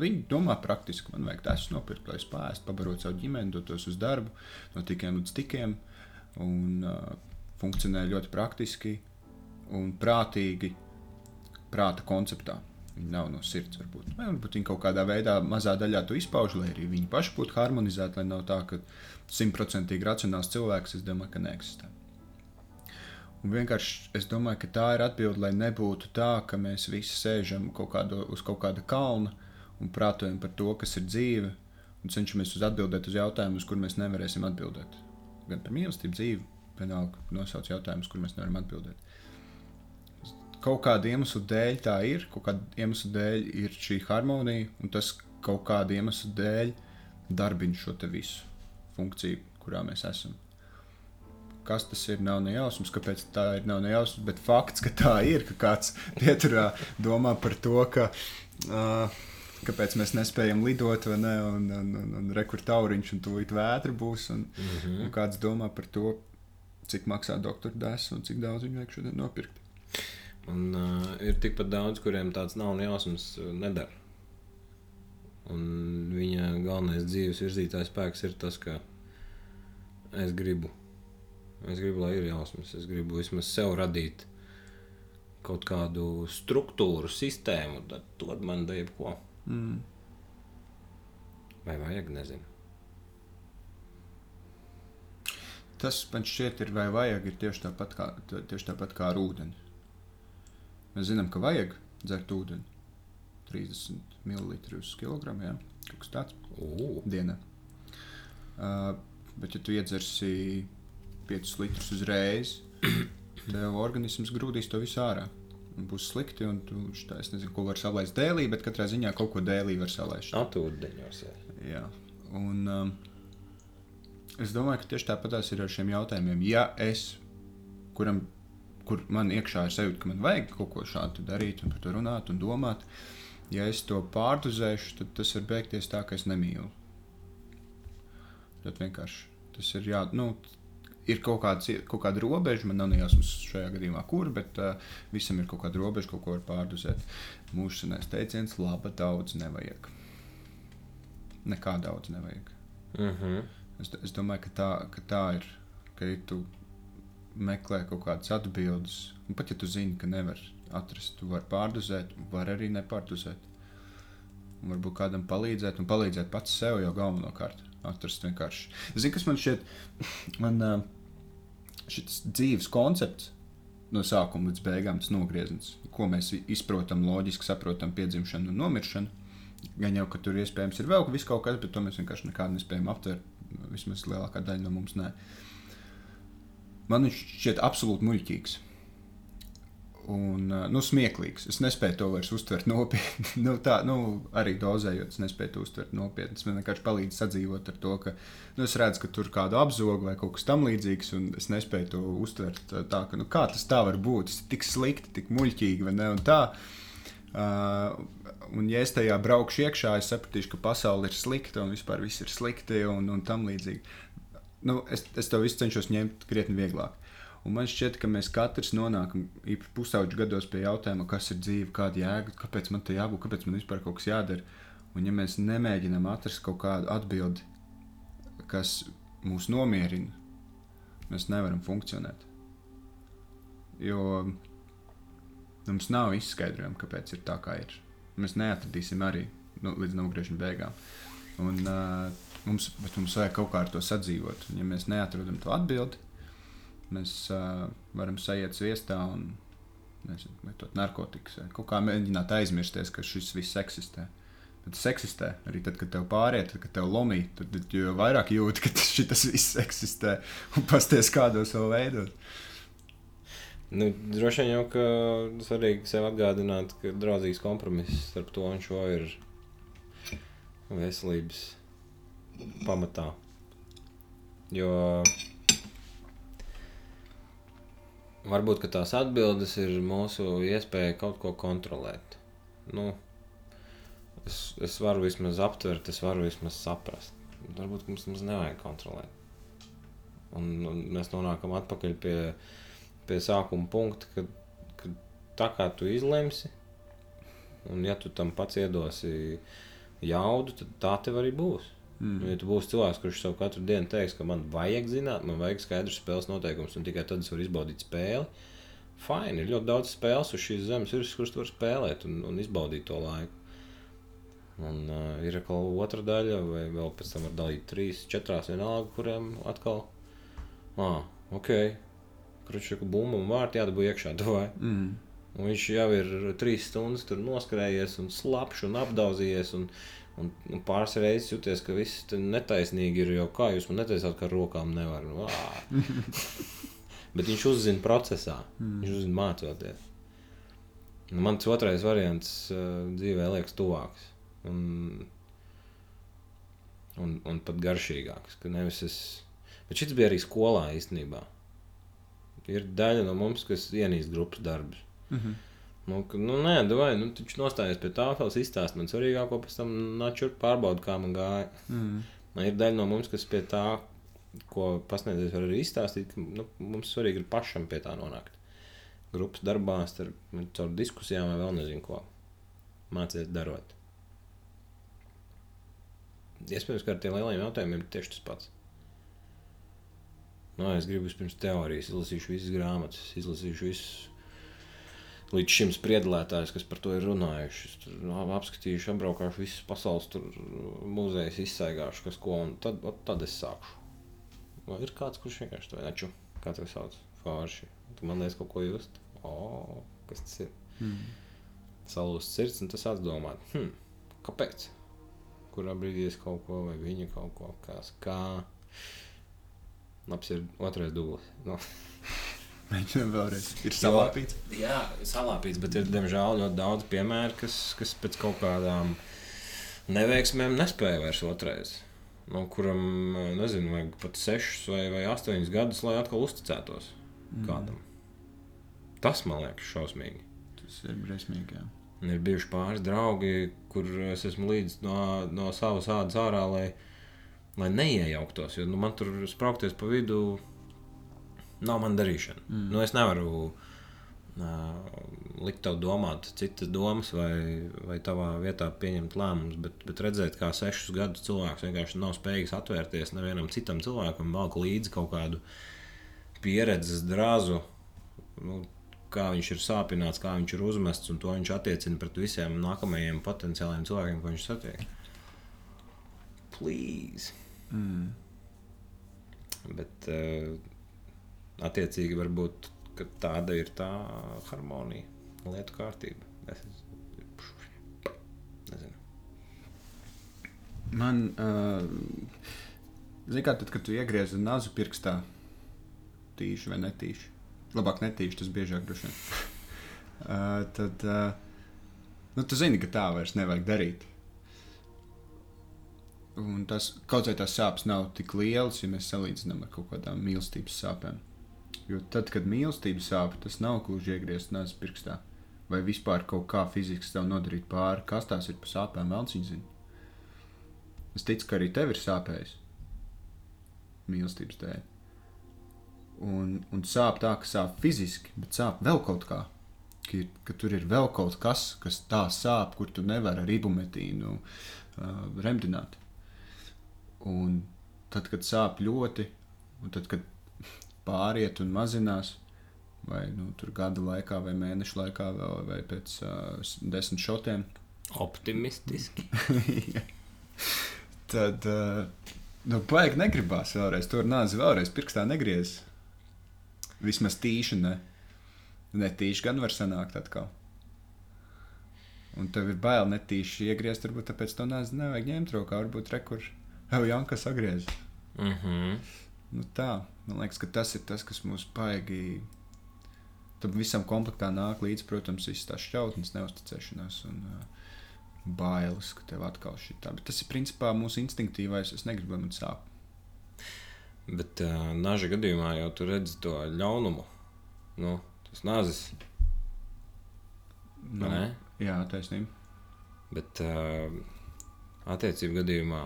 Viņi domā praktiski, man vajag tas nopirkt, lai es pāristu, pabarot savu ģimeni, dotos uz darbu, no tikiem līdz tikiem. Un uh, funkcionē ļoti praktiski un prātīgi, prāta konceptā. Viņi nav no sirds, varbūt. Vai varbūt viņi kaut kādā veidā, mazā daļā to izpauž, lai arī viņi paši būtu harmonizēti, lai nav tā, ka simtprocentīgi racionāls cilvēks, es domāju, ka neeksistē. Un vienkārši es domāju, ka tā ir atbilde, lai nebūtu tā, ka mēs visi sēžam kaut kādu, uz kaut kāda kalna un prātojam par to, kas ir dzīve, un cenšamies uz atbildēt uz jautājumus, kuriem mēs nevarēsim atbildēt. Gan par mīlestību, dzīvi, vienalga nosauc jautājumus, kur mēs nevaram atbildēt kaut kāda iemesla dēļ tā ir, kaut kāda iemesla dēļ ir šī harmonija, un tas kaut kāda iemesla dēļ darbina šo visu funkciju, kurā mēs esam. Kas tas ir? Nav nejausmas, kāpēc tā ir. Nav nejausmas, bet fakts, ka tā ir, ka kāds pieturā domā par to, ka. Uh, kāpēc mēs nespējam lidot, vai ne? Un, un, un, un rekurtauriņš un tūlīt vētra būs. Un, mm -hmm. un kāds domā par to, cik maksā doktora dēls un cik daudz viņu vajag šodien nopirkt. Un uh, ir tikpat daudz, kuriem tāds nav jausmas, nedara. Un viņa galvenais dzīves virzītājs spēks ir tas, ka es gribu, es gribu, lai ir jausmas. Es gribu vismaz sev radīt kaut kādu struktūru, sistēmu, tad dod man da jebko. Mm. Vai vajag, nezinu. Tas man šķiet, ir vai vajag, ir tieši tāpat kā, tieši tāpat kā ar ūdeni. Mēs zinām, ka vajag dzert ūdeni. 30 ml uz kilogramu, jā, kaut kas tāds dienā. Uh, bet, ja tu iedzersi 5 litrus uzreiz, tev organisms grūdīs to visu ārā. Un būs slikti, un tu tā, es nezinu, ko var salaist dēlī, bet katrā ziņā kaut ko dēlī var salaist. Atūdeņos, jā. jā. Un um, es domāju, ka tieši tāpatās ir ar šiem jautājumiem. Ja es, kuram kur man iekšā ir sajūta, ka man vajag kaut ko šādu darīt, un par to runāt un domāt. Ja es to pārdozēšu, tad tas var beigties tā, ka es nemīlu. Tad vienkārši tas ir jā, nu, ir kaut, kāds, kaut kāda robeža. Man nav nejausmas šajā gadījumā, kur, bet uh, visam ir kaut kāda robeža, kaut ko var pārdozēt. Mūsu senais teiciens, laba daudz nevajag. Nekā daudz nevajag. Uh mhm. -huh. es, es domāju, ka tā, ka tā ir. Ka ja tu meklē kaut kādas atbildes. Un pat ja tu zini, ka nevar atrast, tu vari pārdozēt, var arī nepārdozēt. Un varbūt kādam palīdzēt, un palīdzēt pats sev jau galvenokārt. Atrast vienkārši. Zini, kas man šķiet, man šis dzīves koncepts no sākuma līdz beigām, tas nogrieziens, ko mēs izprotam, loģiski saprotam, piedzimšanu un nomiršanu. Gan jau, ka tur iespējams ir vēl kaut kas, bet to mēs vienkārši nekādu nespējam aptvert. Vismaz lielākā daļa no mums nē. Man viņš šķiet absolūti muļķīgs. Un nu, smieklīgs. Es nespēju to vairs uztvert nopietni. nu, tā, nu, arī dozējot, es nespēju to uztvert nopietni. Tas man vienkārši palīdz sadzīvot ar to, ka nu, es redzu, ka tur kāda apzoga vai kaut kas tamlīdzīgs, un es nespēju to uztvert tā, ka nu, kā tas tā var būt. Tas ir tik slikti, tik muļķīgi, vai ne? Un tā, uh, un ja es tajā braukšu iekšā, es sapratīšu, ka pasaule ir slikta un vispār viss ir slikti un, un tam līdzīgi nu, es, es to visu cenšos ņemt krietni vieglāk. Un man šķiet, ka mēs katrs nonākam īpaši pusauģu gados pie jautājuma, kas ir dzīve, kāda jēga, kāpēc man te jābūt, kāpēc man vispār kaut kas jādara. Un ja mēs nemēģinām atrast kaut kādu atbildi, kas mūs nomierina, mēs nevaram funkcionēt. Jo mums nav izskaidrojuma, kāpēc ir tā, kā ir. Mēs neatradīsim arī nu, līdz nogriežņa beigām. Un, uh, Mums, mums vajag kaut kā ar to sadzīvot. Un, ja mēs neatrodam to atbildi, mēs uh, varam sajiet sviestā un nezinu, lietot narkotikas. Kaut kā mēģināt aizmirsties, ka šis viss eksistē. Bet tas eksistē arī tad, kad tev pāriet, tad, kad tev lomī, tad jo vairāk jūti, ka tas viss eksistē un pasties kādos vēl veidot. Nu, droši vien jau ka svarīgi sev atgādināt, ka draudzīgs kompromiss starp to un šo ir veselības pamatā. Jo varbūt tās atbildes ir mūsu iespēja kaut ko kontrolēt. Nu, es, es varu vismaz aptvert, es varu vismaz saprast. Varbūt mums, mums nevajag kontrolēt. Un, un mēs nonākam atpakaļ pie, pie sākuma punkta, kad, kad tā kā tu izlemsi, un ja tu tam pats iedosi jaudu, tad tā tev arī būs. Mm. Ja tu būsi cilvēks, kurš savu katru dienu teiks, ka man vajag zināt, man vajag skaidrs spēles noteikums, un tikai tad es varu izbaudīt spēli. Fine, ir ļoti daudz spēles uz šīs zemes, ir, kuras tu vari spēlēt un, un izbaudīt to laiku. Un uh, ir atkal otra daļa, vai vēl pēc tam var dalīt trīs, četrās vienalga, kuriem atkal, ah, ok, kručaku bumbu un vārti jādabū iekšā, vai? Mm. Un viņš jau ir trīs stundas tur noskrējies un slapjš un apdauzījies. Un, un, un pāris reizes jūties, ka viss netaisnīgi ir. Jo kā jūs man neteicāt, ka ar rokām nevar? Nu. Bet viņš uzzina procesā, viņš uzzina mācoties. Nu, mans otrais variants uh, dzīvē liekas tuvāks. Un, un, un pat garšīgāks. es... Bet šis bija arī skolā īstenībā. Ir daļa no mums, kas ienīst grupas darbus. Mm -hmm. Nu, ka, nu, nē, vai nu, taču nostājies pie tā, vēl izstāst man svarīgāko, pēc tam nāc šurp pārbaudi, kā man gāja. Mm. Man ir daļa no mums, kas pie tā, ko pasniedzējs var arī izstāstīt, ka nu, mums svarīgi ir pašam pie tā nonākt. Grupas darbā, starp, caur diskusijām vai vēl nezinu ko. Mācīties darot. Iespējams, ka ar tiem lielajiem jautājumiem ir tieši tas pats. Nu, es gribu pirms teorijas, izlasīšu visas grāmatas, izlasīšu visus līdz šim spriedlētājus, kas par to ir runājuši. Es tur apskatīšu, apbraukāšu visus pasaules muzejus, izsaigāšu, kas ko, un tad, tad es sākšu. Vai ir kāds, kurš vienkārši to neču, kā to sauc, forši. Tu man liekas kaut ko just. O, kas tas ir? Mm. Salūst sirds, un tas atdomāt, hm, kāpēc? Kurā brīdī es kaut ko, vai viņa kaut ko, kas, kā. Labs ir otrais dublis. Nu. Mēģinām vēlreiz. Ir salāpīts. Jā, salāpīts, bet ir diemžēl ļoti daudz piemēru, kas, kas pēc kaut kādām neveiksmēm nespēja vairs otrais. No kuram, nezinu, vajag pat sešus vai, vai astoņus gadus, lai atkal uzticētos mm. kādam. Tas man liekas šausmīgi. Tas ir briesmīgi. Jā. Ir bijuši pāris draugi, kur es esmu līdz no, no savas ādas ārā, lai, lai neiejauktos. Jo nu, man tur spraukties pa vidu nav man darīšana. Mm. Nu, es nevaru uh, likt tev domāt citas domas, vai, vai tavā vietā pieņemt lēmumus, bet, bet redzēt, kā sešus gadus cilvēks vienkārši nav spējīgs atvērties nevienam citam cilvēkam, velk līdzi kaut kādu pieredzes drāzu. Nu, kā viņš ir sāpināts, kā viņš ir uzmests, un to viņš attiecina pret visiem nākamajiem potenciāliem cilvēkiem, ko viņš satiek. Please. Mm. Bet uh, attiecīgi varbūt tāda ir tā harmonija, lietu kārtība. Es nezinu. Man, uh, zināmā mērā, kad tu iegriezi nazu pirkstā, tīši vai netīši, labāk netīši, tas biežāk droši vien. uh, tad, uh, nu, tu zini, ka tā vairs nevajag darīt. Un tas kaut vai tās sāpes nav tik lielas, ja mēs salīdzinām ar kaut kādām mīlestības sāpēm. Jo tad, kad mīlestība sāp, tas nav gluži iegriezt nāzi pirkstā. Vai vispār kaut kā fiziski tev nodarīt pāri, kas tās ir pa sāpēm, vēl cik zina. Es ticu, ka arī tev ir sāpējis mīlestības dēļ. Un, un sāp tā, ka sāp fiziski, bet sāp vēl kaut kā. Ka, ir, ka tur ir vēl kaut kas, kas tā sāp, kur tu nevari ar ibumetīnu uh, remdināt. Un tad, kad sāp ļoti, un tad, kad pāriet un mazinās, vai nu, tur gada laikā, vai mēnešu laikā, vēl, vai pēc uh, desmit šotiem. Optimistiski. Tad, uh, nu, baigi negribās vēlreiz. Tur nāzi vēlreiz pirkstā negriez. Vismaz tīši ne. Netīši gan var sanākt atkal. Un tev ir bail netīši iegriezt, varbūt tāpēc to nāzi nevajag ņemt rokā. Varbūt rekur, jau Janka sagriez. Mm -hmm. Nu tā, man liekas, ka tas ir tas, kas mums paigi. Tam visam komplektā nāk līdzi, protams, visas tās šķautnes, neusticēšanās un uh, bailes, ka tev atkal šī tā. Bet tas ir principā mūsu instinktīvais. Es negribu, lai man sāp. Bet uh, naža gadījumā jau tur redz to ļaunumu. nu, tas nazis. Nu, Nē? jā, taisnība. Bet uh, attiecību gadījumā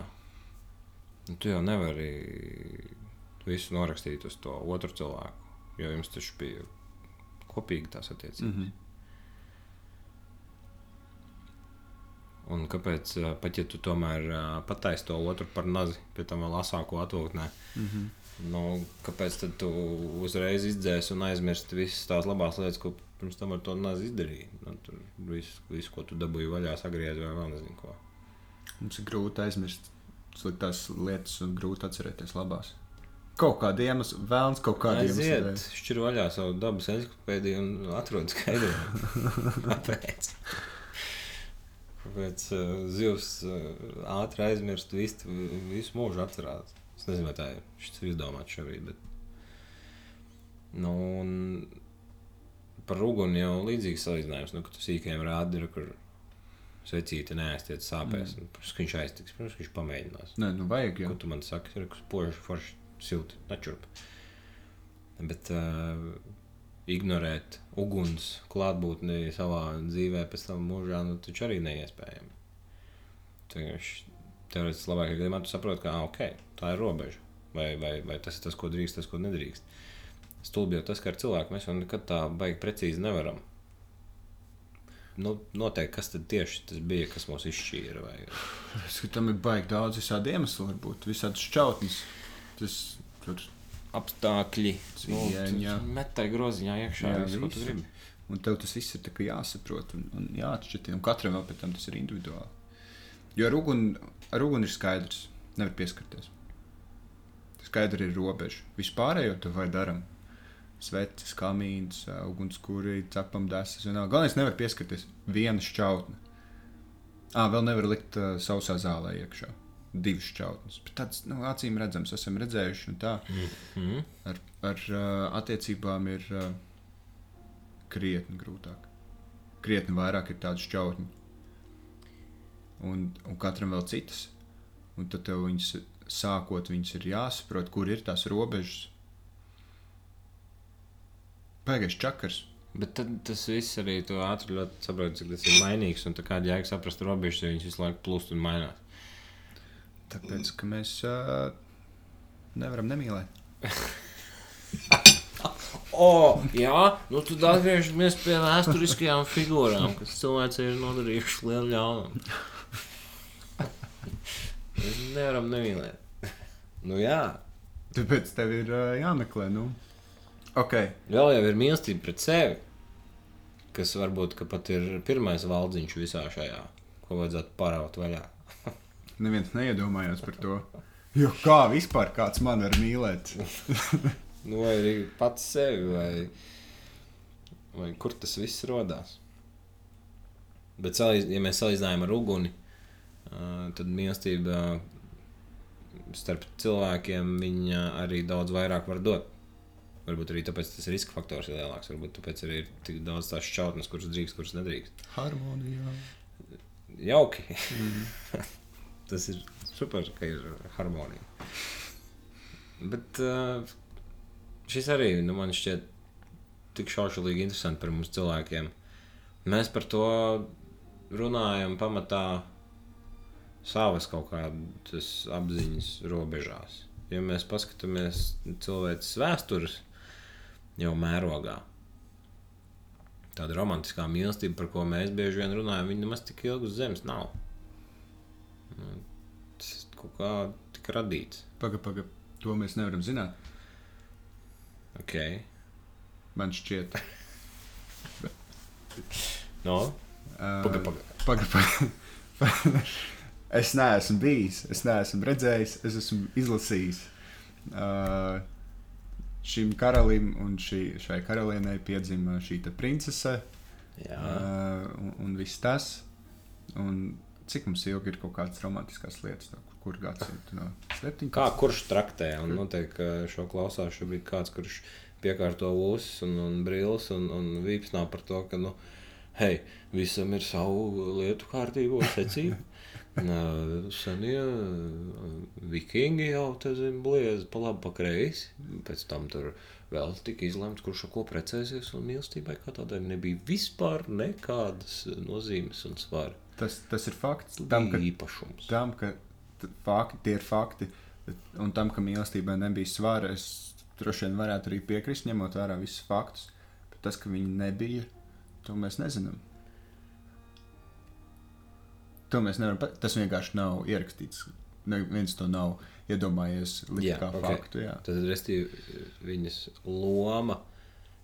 nu, tu jau nevari visu norakstīt uz to otru cilvēku. Jo jums taču bija kopīgi tās attiecības. Mm -hmm. Un kāpēc, pat ja tu tomēr pataisi to otru par nazi, pie tam vēl asāko atvilktnē, Mm -hmm. nu, kāpēc tad tu uzreiz izdzēsi un aizmirsti visas tās labās lietas, ko pirms tam ar to nazi izdarīji? Nu, tur visu, visu, ko tu dabūji vaļā, sagriezi vai vēl nezinu ko. Mums ir grūti aizmirst sliktās lietas un grūti atcerēties labās. Kaut kāda iemesla, vēlams, kaut kāda Aiziet, iemesla. šķir vaļā savu dabas encyklopēdiju un atrod skaidrojumu. Kāpēc? Kāpēc uh, zivs uh, ātri aizmirst visu, visu mūžu atcerās? Es nezinu, vai tā ir šis izdomāts šobrīd. Bet... Nu, un par uguni jau līdzīgs salīdzinājums. Nu, kad tu sīkajiem rādi, ir, kur svecīti neaiztiec sāpēs. Mm. Protams, ka viņš aiztiks, protams, ka viņš pamēģinās. Nē, nu vajag jau. Ko tu man saki? Ir kas požs, forši, silti, nečurp. Bet uh, ignorēt uguns klātbūtni savā dzīvē, pēc tam mūžā, nu, taču arī neiespējami. Teorētiski labākajā gadījumā tu saproti, ka, ah, ok, tā ir robeža. Vai, vai, vai tas ir tas, ko drīkst, tas, ko nedrīkst. Stulbi jau tas, ka ar cilvēku mēs jau nekad tā baigi precīzi nevaram. Nu, noteikti, kas tieši tas bija, kas mūs izšķīra. Vai... Es domāju, tam ir baigi daudz visādi iemesli, varbūt visādi šķautnes. Tas tur apstākļi, Cieņa. nu, metai groziņā iekšā. Jā, visu, ko tu gribi. Un tev tas viss ir jāsaprot un, un jāatšķirt. Un katram vēl pēc tam tas ir individuāli. Jo ar uguni, ar uguni ir skaidrs, nevar pieskarties. Skaidri ir robeža. Vispārējo to vai darām. Sveces, kamīns, ugunskura, cepam desas. Galvenais nevar pieskarties. Viena šķautne. Ā, vēl nevar likt uh, sausā zālē iekšā. Divas šķautnes. Tāds nu, acīm redzams, esam redzējuši. Mm. ar, ar uh, attiecībām ir uh, krietni grūtāk. Krietni vairāk ir tādu šķautņu. Un, un katram vēl citas. Un tad tev viņas sākot, viņas ir jāsaprot, kur ir tās robežas. Pagaidies čakars. Bet tad tas viss arī tu ātri ļoti saproti, cik tas ir mainīgs. Un tā kā jēga saprast robežas, jo viņas visu laiku plūst un mainās. Tāpēc, ka mēs uh, nevaram nemīlēt. O, jā, nu tad atgriežamies pie vēsturiskajām figūrām, kas cilvēcei ir nodarījušas lielu ļaunumu. Mēs nevaram nemīlēt. Nu jā, Tāpēc tev ir uh, jāmeklē. Nu. Ok, vēl jau ir mīlestība pret sevi, kas varbūt ka pat ir pirmais valdziņš visā šajā, ko vajadzētu paraut vaļā. neviens neiedomājās par to. Jo kā vispār kāds man var mīlēt? Nu, vai arī pats sevi, vai, vai kur tas viss radās. Bet, salīdz, ja mēs salīdzinām ar uguni, tad mīlestība starp cilvēkiem arī daudz vairāk var dot. Varbūt arī tāpēc tas riska faktors ir lielāks. Varbūt tāpēc arī ir tik daudz tās šķautnes, kuras drīkst, kuras nedrīkst. Harmonijā. Jauki. tas ir super, ka ir harmonija. Bet uh, šis arī nu, man šķiet tik šaušalīgi interesanti par mums cilvēkiem. Mēs par to runājam pamatā savas kaut kādas apziņas robežās. Ja mēs paskatāmies cilvēces vēstures jau mērogā, tāda romantiskā mīlestība, par ko mēs bieži vien runājam, viņa nemaz tik ilgi uz zemes nav. Tas kaut kā tika radīts. Pagaid, pagaid. To mēs nevaram zināt. Okay. Man šķiet. No? Uh, Paga, paga. Pagaid, pagaid. es neesmu bijis, es neesmu redzējis, es esmu izlasījis. Uh, šim karalim un šī, šai karalienei piedzima šī princese Jā. uh, un, un viss tas. Un cik mums ilgi ir kaut kādas romantiskas lietas, no kur, kur gadsimta no 17. Kā kurš traktē, un noteikti šo klausās šobrīd kāds, kurš piekārto ūsas un, un brīlis un, un vīpsnā par to, ka, nu, hei, visam ir savu lietu kārtību secību. Senie vikingi jau te zina, bliezi pa labi, pa kreisi. Pēc tam tur vēl tika izlemts, kurš ar ko precēsies, un mīlestībai kā tādai nebija vispār nekādas nozīmes un svara. Tas, tas ir fakts. Tam, ka, īpašums. tam, ka fakti, tie ir fakti, un tam, ka mīlestībai nebija svara, es droši vien varētu arī piekrist, ņemot vērā visus faktus. Bet tas, ka viņi nebija, to mēs nezinām. To mēs nevaram pateikt. Tas vienkārši nav ierakstīts. Neviens to nav iedomājies Jā, kā ok. faktu. Jā. Tad, restīvi, viņas loma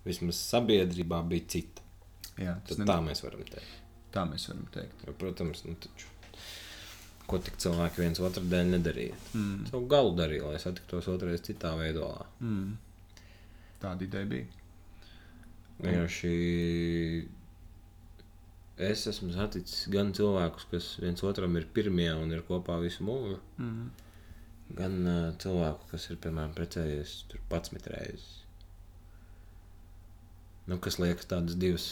vismaz sabiedrībā bija cita. Jā, tas Tad ne... tā mēs varam teikt. Tā mēs varam teikt. Jo, protams, nu, taču, ko tik cilvēki viens otru dēļ nedarīja. Mm. Savu galu darīja, lai satiktos otrreiz citā veidolā. Mm. Tāda ideja bija. Vienkārši es esmu saticis gan cilvēkus, kas viens otram ir pirmie un ir kopā visu mūžu, Mm. gan uh, cilvēku, kas ir piemēram precējies tur 11 reizes. Nu, kas liekas tādas divas.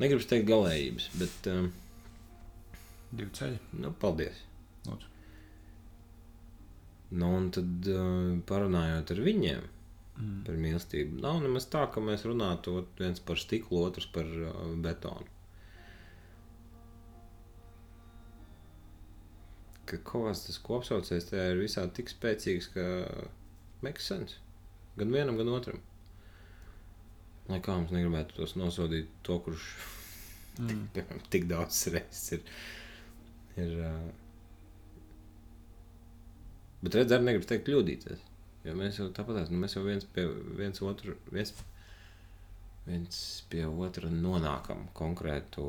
Negribu teikt galējības, bet um, Divi ceļi. nu, paldies. Lūdzu. Nu, un tad uh, parunājot ar viņiem Mm. par mīlestību, nav nemaz tā, ka mēs runātu viens par stiklu, otrs par uh, betonu. Ka kāds tas kopsaucējs tajā ir visā tik spēcīgs, ka makes sense. Gan vienam, gan otram. Lai kā mums negribētu tos nosodīt, to, kurš Mm. piemēram, tik daudz reizes ir. ir uh... Bet redziet, arī negribu teikt, kļūdīties. Jo mēs jau tāpat nu, mēs jau viens pie viens otru, viens, viens pie otra nonākam konkrētu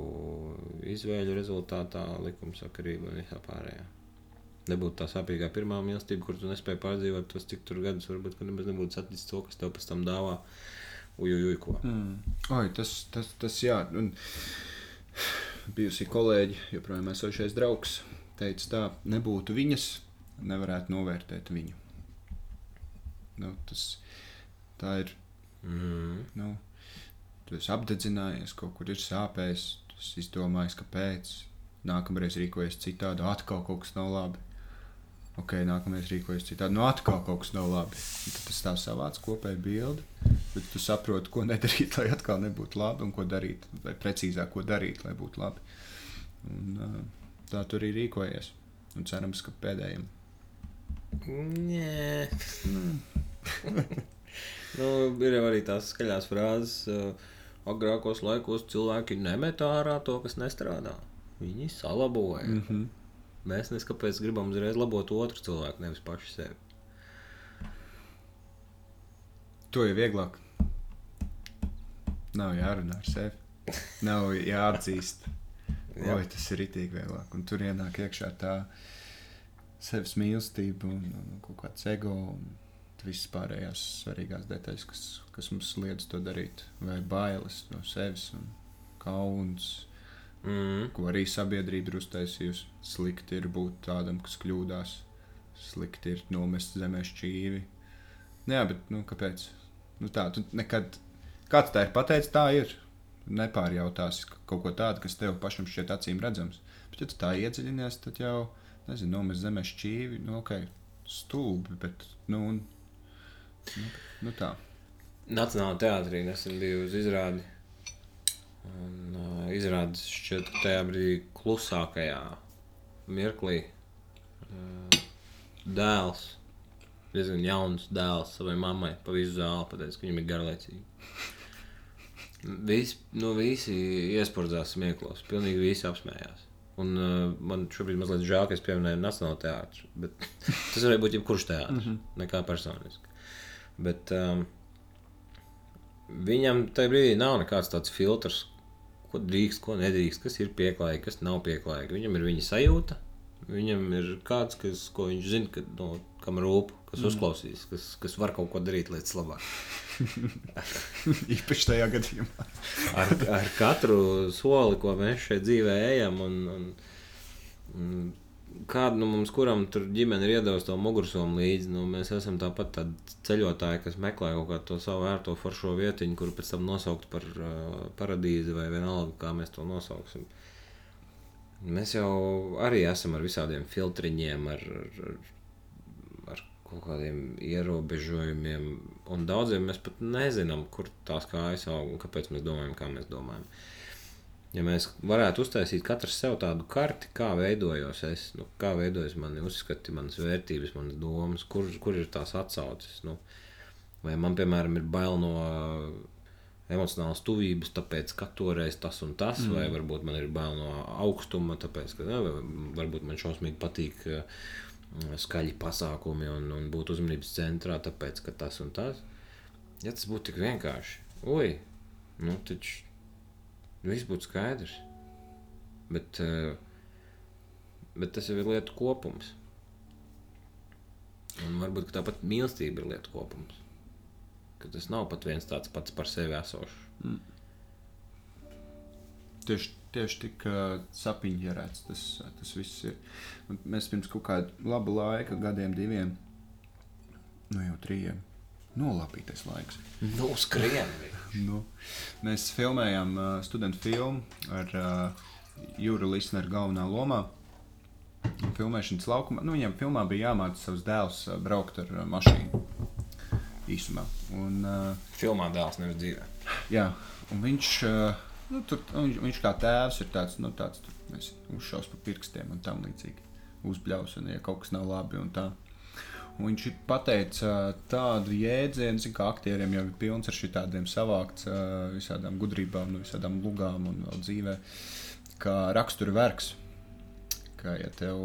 izvēļu rezultātā, likumsakarība un visā pārējā. Nebūtu tā sāpīgā pirmā mīlestība, kur tu nespēji pārdzīvot tos cik tur gadus, varbūt, ka nemaz nebūtu saticis to, kas tev pēc tam dāvā ujujuj ko. Mm. Oi, tas, tas, tas jā. Un bijusī kolēģi, joprojām esošais draugs, teica tā, nebūtu viņas, nevarētu novērtēt viņu. Nu, tas, tā ir, Mm. nu, tu esi apdedzinājies, kaut kur ir sāpējis, tu esi izdomājis, kāpēc. Nākamreiz rīkojies citādi, atkal kaut kas nav labi. Ok, nākamreiz rīkojas citādi. Nu, atkal kaut kas nav labi. Tad tas tā savāds kopēji bildi. Bet tu saproti, ko nedarīt, lai atkal nebūtu labi, un ko darīt, vai precīzāk, ko darīt, lai būtu labi. Un, tā tur arī rīkojies. Un cerams, ka pēdējiem. Nē. nu, ir arī tās skaļās frāzes. Agrākos laikos cilvēki nemet ārā to, kas nestrādā. Viņi salaboja. Mm. -hmm. Mēs neskaidrs gribam uzreiz labot otru cilvēku, nevis pašu sevi. To ir vieglāk. Nav jārunā ar sevi. Nav jāatzīst. Jā. Oi, tas ir itī vieglāk. Un tur ienāk iekšā tā sevis mīlestība un, un kaut kāds ego. Un visas pārējās svarīgās detaļas, kas, kas mums liedz to darīt. Vai bailes no sevis un kauns. Mm. ko arī sabiedrība ir uztaisījusi. Slikti ir būt tādam, kas kļūdās, slikti ir nomest zemē šķīvi. Nu Jā, bet nu, kāpēc? Nu, tā, tu nekad, kāds tā ir pateicis, tā ir. Nepārjautās kaut ko tādu, kas tev pašam šķiet acīm redzams. Bet, ja tu tā iedziļinies, tad jau, nezinu, nomest zemē šķīvi, nu, ok, stulbi, bet, nu, nu, nu tā. Nacionālajā teātrī nesen bija uz izrādi. Un, uh, izrādes šķiet, ka tajā brīdī klusākajā mirklī uh, dēls, diezgan jauns dēls savai mammai pa visu zāli pateica, ka viņam ir garlaicīgi. Vis, nu, visi iesprūdās smieklos, pilnīgi visi apsmējās. Un, uh, man šobrīd mazliet žēl, ka es pieminēju Nacionālo teātru. Bet tas varēja būt jebkurš teātris, mm -hmm. nekā personiski. Bet um, viņam tajā brīdī nav nekāds tāds filtrs, ko drīkst, ko nedrīkst, kas ir pieklājīgi, kas nav pieklājīgi. Viņam ir viņa sajūta, viņam ir kāds, kas, ko viņš zina, ka, no, kam rūp, kas mm. uzklausīs, kas, kas var kaut ko darīt lietas labāk. Īpaši tajā gadījumā. ar, ar katru soli, ko mēs šeit dzīvē ejam, un, un, un kādu no mums, kuram tur ģimene ir iedavusi to mugursomu līdzi, nu, mēs esam tāpat ceļotāji, kas meklē kaut kādu to savu vērto foršo vietiņu, kuru pēc tam nosaukt par uh, paradīzi vai vienalga, kā mēs to nosauksim. Mēs jau arī esam ar visādiem filtriņiem, ar, ar, ar kaut kādiem ierobežojumiem. Un daudziem mēs pat nezinām, kur tās kājas aug un kāpēc mēs domājam, kā mēs domājam. Ja mēs varētu uztaisīt katrs sev tādu karti, kā veidojos es, nu, kā veidojas mani uzskati, manas vērtības, manas domas, kur, kur ir tās atsauces. Nu, vai man, piemēram, ir bail no emocionālas tuvības, tāpēc, ka toreiz tas un tas, mm. vai varbūt man ir bail no augstuma, tāpēc, ka ne, varbūt man šausmīgi patīk uh, skaļi pasākumi un, un būt uzmanības centrā, tāpēc, ka tas un tas. Ja tas būtu tik vienkārši, oi, nu taču viss būtu skaidrs. Bet, uh, bet tas jau ir lietu kopums. Un varbūt tāpat mīlestība ir lietu kopums ka tas nav pat viens tāds pats par sevi esošs. Mm. Tieši, tieši tik uh, sapiņģerēts tas, tas viss ir. Un mēs pirms kaut kāda laba laika, gadiem, diviem, nu jau trījiem, nolapītais laiks. Nu, skrien! Nu, mēs filmējām uh, studentu filmu ar uh, Jūru Lisneru galvenā lomā. Filmēšanas laukumā, nu viņam filmā bija jāmāca savus dēlus uh, braukt ar uh, mašīnu īsumā. Un, uh, Filmā dēls nevis dzīvē. Jā, un viņš, uh, nu, tur, viņš, viņš kā tēvs ir tāds, nu, tāds uzšaus pa pirkstiem un tam līdzīgi. Uzbļaus, un ja kaut kas nav labi un tā. Viņš pateica tādu jēdzienu, ka aktieriem jau ir pilns ar šādiem savākts, visādām gudrībām, no visādām lugām un dzīvē, kā rakstura vergs. Kā ja tev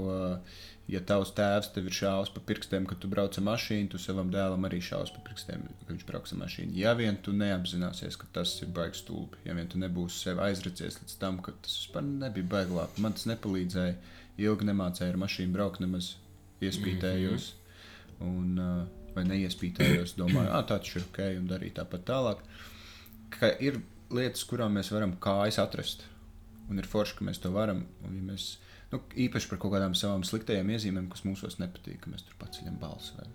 ja tavs tēvs tev ir šāvis pa pirkstiem, kad tu brauc ar mašīnu, tu savam dēlam arī šāvis pa pirkstiem, kad viņš brauc ar mašīnu. Ja vien tu neapzināsies, ka tas ir baigs stulbi, ja vien tu nebūsi sev aizracies līdz tam, ka tas vispār nebija baigi labi, man tas nepalīdzēja, ilgi nemācēja ar mašīnu braukt, nemaz iespītējos. Mm -hmm. Un, uh, neiespītējos, domāju, ah, tā tas ir ok, un darīju tāpat tālāk. Ka ir lietas, kurām mēs varam kājas atrast. Un ir forši, ka mēs to varam. Un, ja mēs nu, īpaši par kaut kādām savām sliktajām iezīmēm, kas mūsos nepatīk, ka mēs tur paceļam balsi vai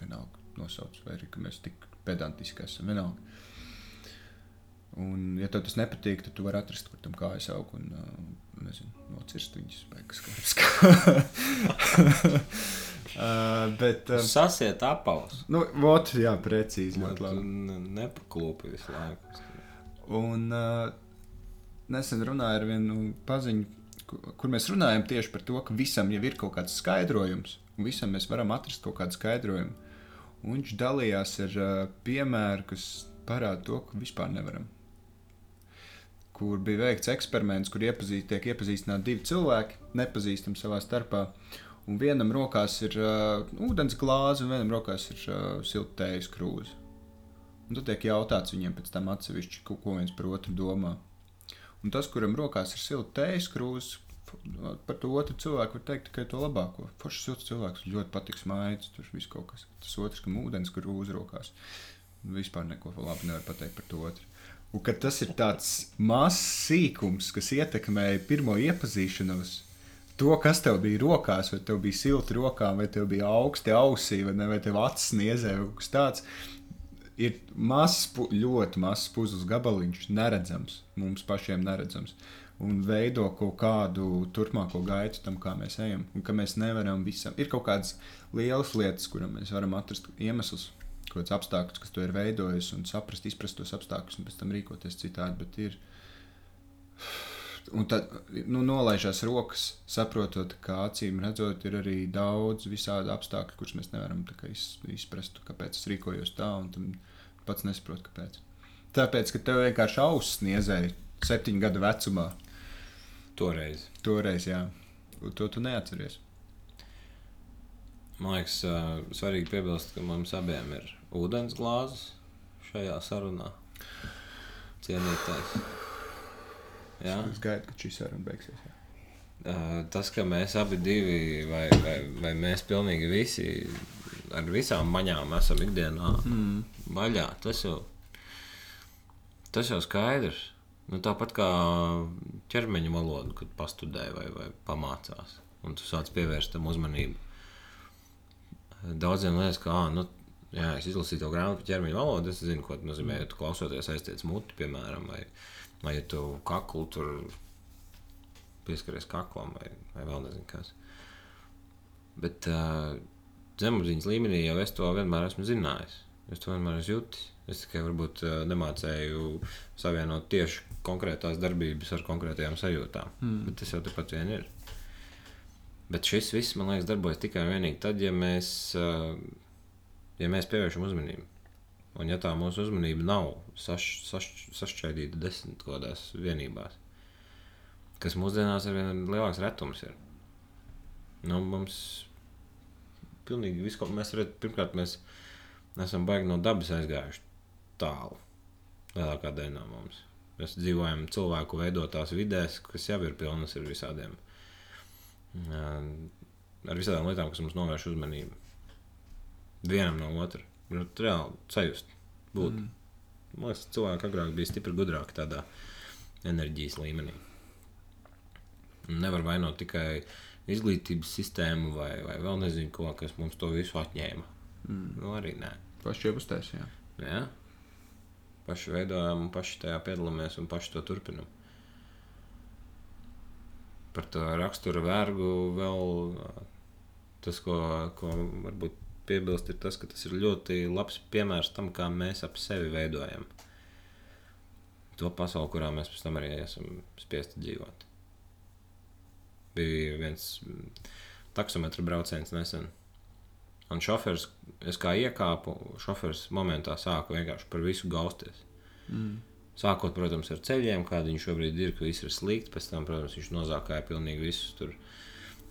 vienalga nosauc, vai arī ka mēs tik pedantiski esam vienalga. Un, ja tev tas nepatīk, tad tu vari atrast, kur tam kājas aug un nezinu, nocirst viņus vai kas skarbs. uh, bet um, sasiet apaus. Nu, vot, jā, precīzi. Ļoti labi. Nepaklūpi visu laiku. Un uh, nesen runāju ar vienu paziņu kur mēs runājam tieši par to, ka visam jau ir kaut kāds skaidrojums, un visam mēs varam atrast kaut kādu skaidrojumu. Un viņš dalījās ar uh, piemēru, kas parāda to, ka vispār nevaram. Kur bija veikts eksperiments, kur iepazīst, tiek iepazīstināti divi cilvēki, nepazīstami savā starpā. Un vienam rokās ir uh, ūdens glāze, un vienam rokās ir uh, siltējas krūze. Un tad tiek jautāts viņiem pēc tam atsevišķi, ko, ko viens par otru domā. Un tas, kuram rokās ir silta tējas krūze, par to otru cilvēku var teikt tikai to labāko. Foršs silts cilvēks ļoti patīk smaids, tur viss kaut kas. Tas otrs, kam ūdens krūze rokās. Vispār neko labi nevar pateikt par to otru. Un tas ir tāds mazs sīkums, kas ietekmēja pirmo iepazīšanos. To, kas tev bija rokās, vai tev bija silti rokām, vai tev bija augsti ausī, vai, ne, vai tev acis niezē, vai kaut kas tāds ir mazs, ļoti mazs puzles gabaliņš, neredzams, mums pašiem neredzams. Un veido kaut kādu turpmāko gaitu tam, kā mēs ejam. Un ka mēs nevaram visam. Ir kaut kādas lielas lietas, kurām mēs varam atrast iemeslus, kaut kāds apstākļus, kas to ir veidojis, un saprast, izprast tos apstākļus, un pēc tam rīkoties citādi. Bet ir. Un tad nu, nolaižās rokas, saprotot, ka acīm redzot, ir arī daudz visādi apstākļi, kurus mēs nevaram izprast, kāpēc es rīkojos tā, un pats nesaprotu, kāpēc. Tāpēc, ka tev vienkārši auss sniedzēja septiņu gadu vecumā. Toreiz. Toreiz, jā. Un to tu neatceries. Man liekas, svarīgi piebilst, ka mums abiem ir ūdens glāzes šajā sarunā. Cienītājs. Jā. Es gaidu, ka šī saruna beigsies. Jā. Uh, tas, ka mēs abi divi, vai, vai, vai mēs pilnīgi visi ar visām maņām esam ikdienā mm. vaļā. Tas jau, tas jau skaidrs. Nu, tāpat kā ķermeņa valoda, kad pastudē vai, vai pamācās, un tu sāc pievērst tam uzmanību. Daudziem liekas, ka, ah, nu, jā, es izlasīju to grāmatu par ķermeņa valodu, es zinu, ko tas nozīmē, ja tu klausoties aiztiec muti, piemēram, vai, vai ja tu kaklu tur pieskaries kaklam vai, vai vēl nezinu kas. Bet uh, zemapziņas līmenī jau es to vienmēr esmu zinājis. Es to vienmēr esmu jutis. Es tikai varbūt uh, nemācēju savienot tieši konkrētās darbības ar konkrētajām sajūtām. Mm. Bet tas jau tepat vien ir. Bet šis viss, man liekas, darbojas tikai un vienīgi tad, ja mēs, uh, ja mēs pievēršam uzmanību. Un ja tā mūsu uzmanība nav saš, saš, sašķaidīta desmit kodās vienībās, kas mūsdienās ar vien lielāks retums ir. Nu, mums pilnīgi viss, ko mēs redzam, pirmkārt, mēs esam baigi no dabas aizgājuši tālu. Lielākā daļa no mums. Mēs dzīvojam cilvēku veidotās vidēs, kas jau ir pilnas ar visādiem, ar visādām lietām, kas mums novērš uzmanību. Vienam no otra. Nu, reāli sajust, būt. Mm. Man liekas, cilvēki agrāk bija stipri gudrāki tādā enerģijas līmenī. Nevar vainot tikai izglītības sistēmu vai, vai vēl nezinu ko, kas mums to visu atņēma. Mm. Nu, arī nē. Paši jau uztaisījām. Ja? Paši veidojam, paši tajā piedalāmies un paši to turpinam. Par to rakstura vergu vēl tas, ko, ko varbūt piebilst, ir tas, ka tas ir ļoti labs piemērs tam, kā mēs ap sevi veidojam to pasauli, kurā mēs pēc tam arī esam spiesti dzīvot. Bija viens taksometra brauciens nesen. Un šoferis, es kā iekāpu, šoferis momentā sāka vienkārši par visu gausties. Mm. Sākot, protams, ar ceļiem, kādi viņi šobrīd ir, ka viss ir slikti. Pēc tam, protams, viņš nozākāja pilnīgi visus tur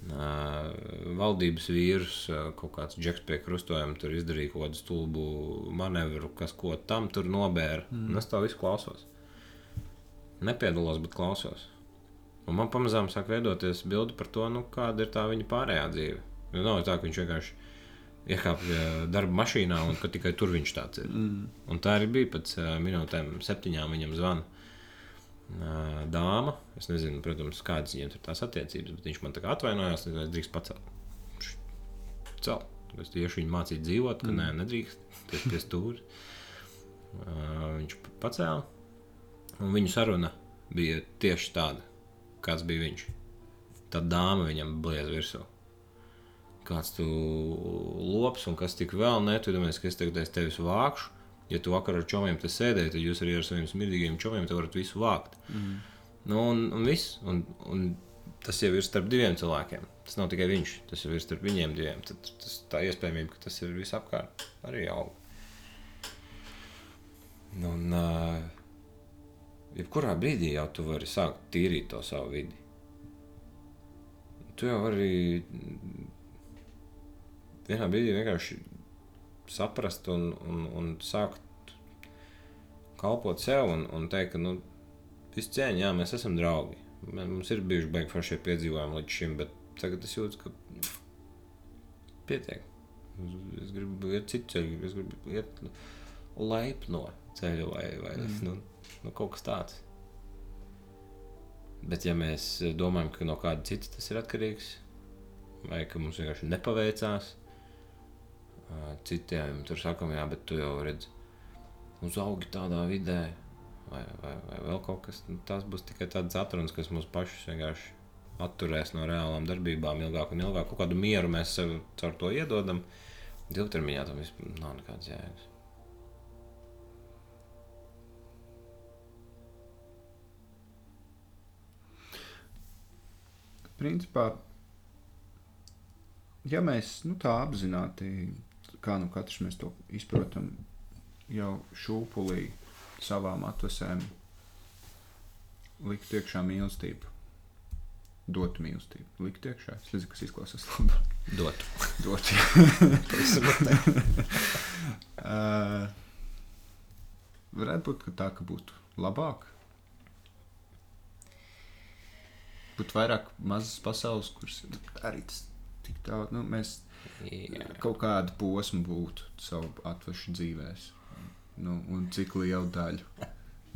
valdības vīrus, kaut kāds džeks pie krustojuma, tur izdarīja kaut kādu stulbu manevru, kas ko tam tur nobēra. Mm. Es to visu klausos. Nepiedalos, bet klausos. Un man pamazām sāk veidoties bildi par to, nu, kāda ir tā viņa pārējā dzīve. Nu, nav tā, ka viņš vienkārši iekāpa darba mašīnā un ka tikai tur viņš tāds ir. Mm. Un tā arī bija pēc minūtēm, septiņām viņam zvana dāma. Es nezinu, protams, kādas viņiem ir tās attiecības, bet viņš man tā kā atvainojās, ka es drīkst pacelt. Celt. Es tieši viņu mācīju dzīvot, ka mm. nē, nedrīkst. Tas pie stūra. Uh, viņš pacēla. Un viņu saruna bija tieši tāda, kāds bija viņš. Tā dāma viņam bliez virsū. Kāds tu lops un kas tik vēl, ne, tu domājies, ka es tagad aiz tevis vākšu ja tu vakar ar čomiem te sēdēji, tad jūs arī ar saviem smirdīgiem čomiem varat visu vākt. Mm. Nu, un, un viss. Un, un tas jau ir starp diviem cilvēkiem. Tas nav tikai viņš, tas jau ir starp viņiem diviem. Tad tas, tā iespējamība, ka tas ir visapkārt, arī aug. Nu, un, uh, jebkurā brīdī jau tu vari sākt tīrīt to savu vidi. Tu jau vari vienā brīdī vienkārši saprast un, un, un sākt kalpot sev un, un teikt, ka nu, viss cieņa, jā, mēs esam draugi. Mums ir bijuši beigti foršie piedzīvojumi līdz šim, bet tagad es jūtu, ka pietiek. Es gribu iet citu ceļu, es gribu iet laipno ceļu vai, vai mm. nu, nu, kaut kas tāds. Bet, ja mēs domājam, ka no kāda cita tas ir atkarīgs, vai ka mums vienkārši nepaveicās, citiem tur sakām, jā, bet tu jau redzi, uzaugi tādā vidē, vai, vai, vai vēl kaut kas tāds. Tas būs tikai tāds atruns, kas mūs pašus vienkārši atturēs no reālām darbībām ilgāk un ilgāk. Kaut kādu mieru mēs sev caur to iedodam. Ilgtermiņā tam vispār nav nekādas jēgas. Principā, ja mēs nu, tā apzināti kā nu katrs mēs to izprotam, jau šūpulī savām atvesēm likt iekšā mīlestību. Dot mīlestību. Likt iekšā. Es nezinu, kas izklausās labāk. Dot. Dot. uh, varētu būt tā, ka būtu labāk. Būtu vairāk mazas pasaules, kuras arī tas tik tālu. Nu, mēs Jā. kaut kādu posmu būtu savu atvešu dzīvēs. Nu, un cik lielu daļu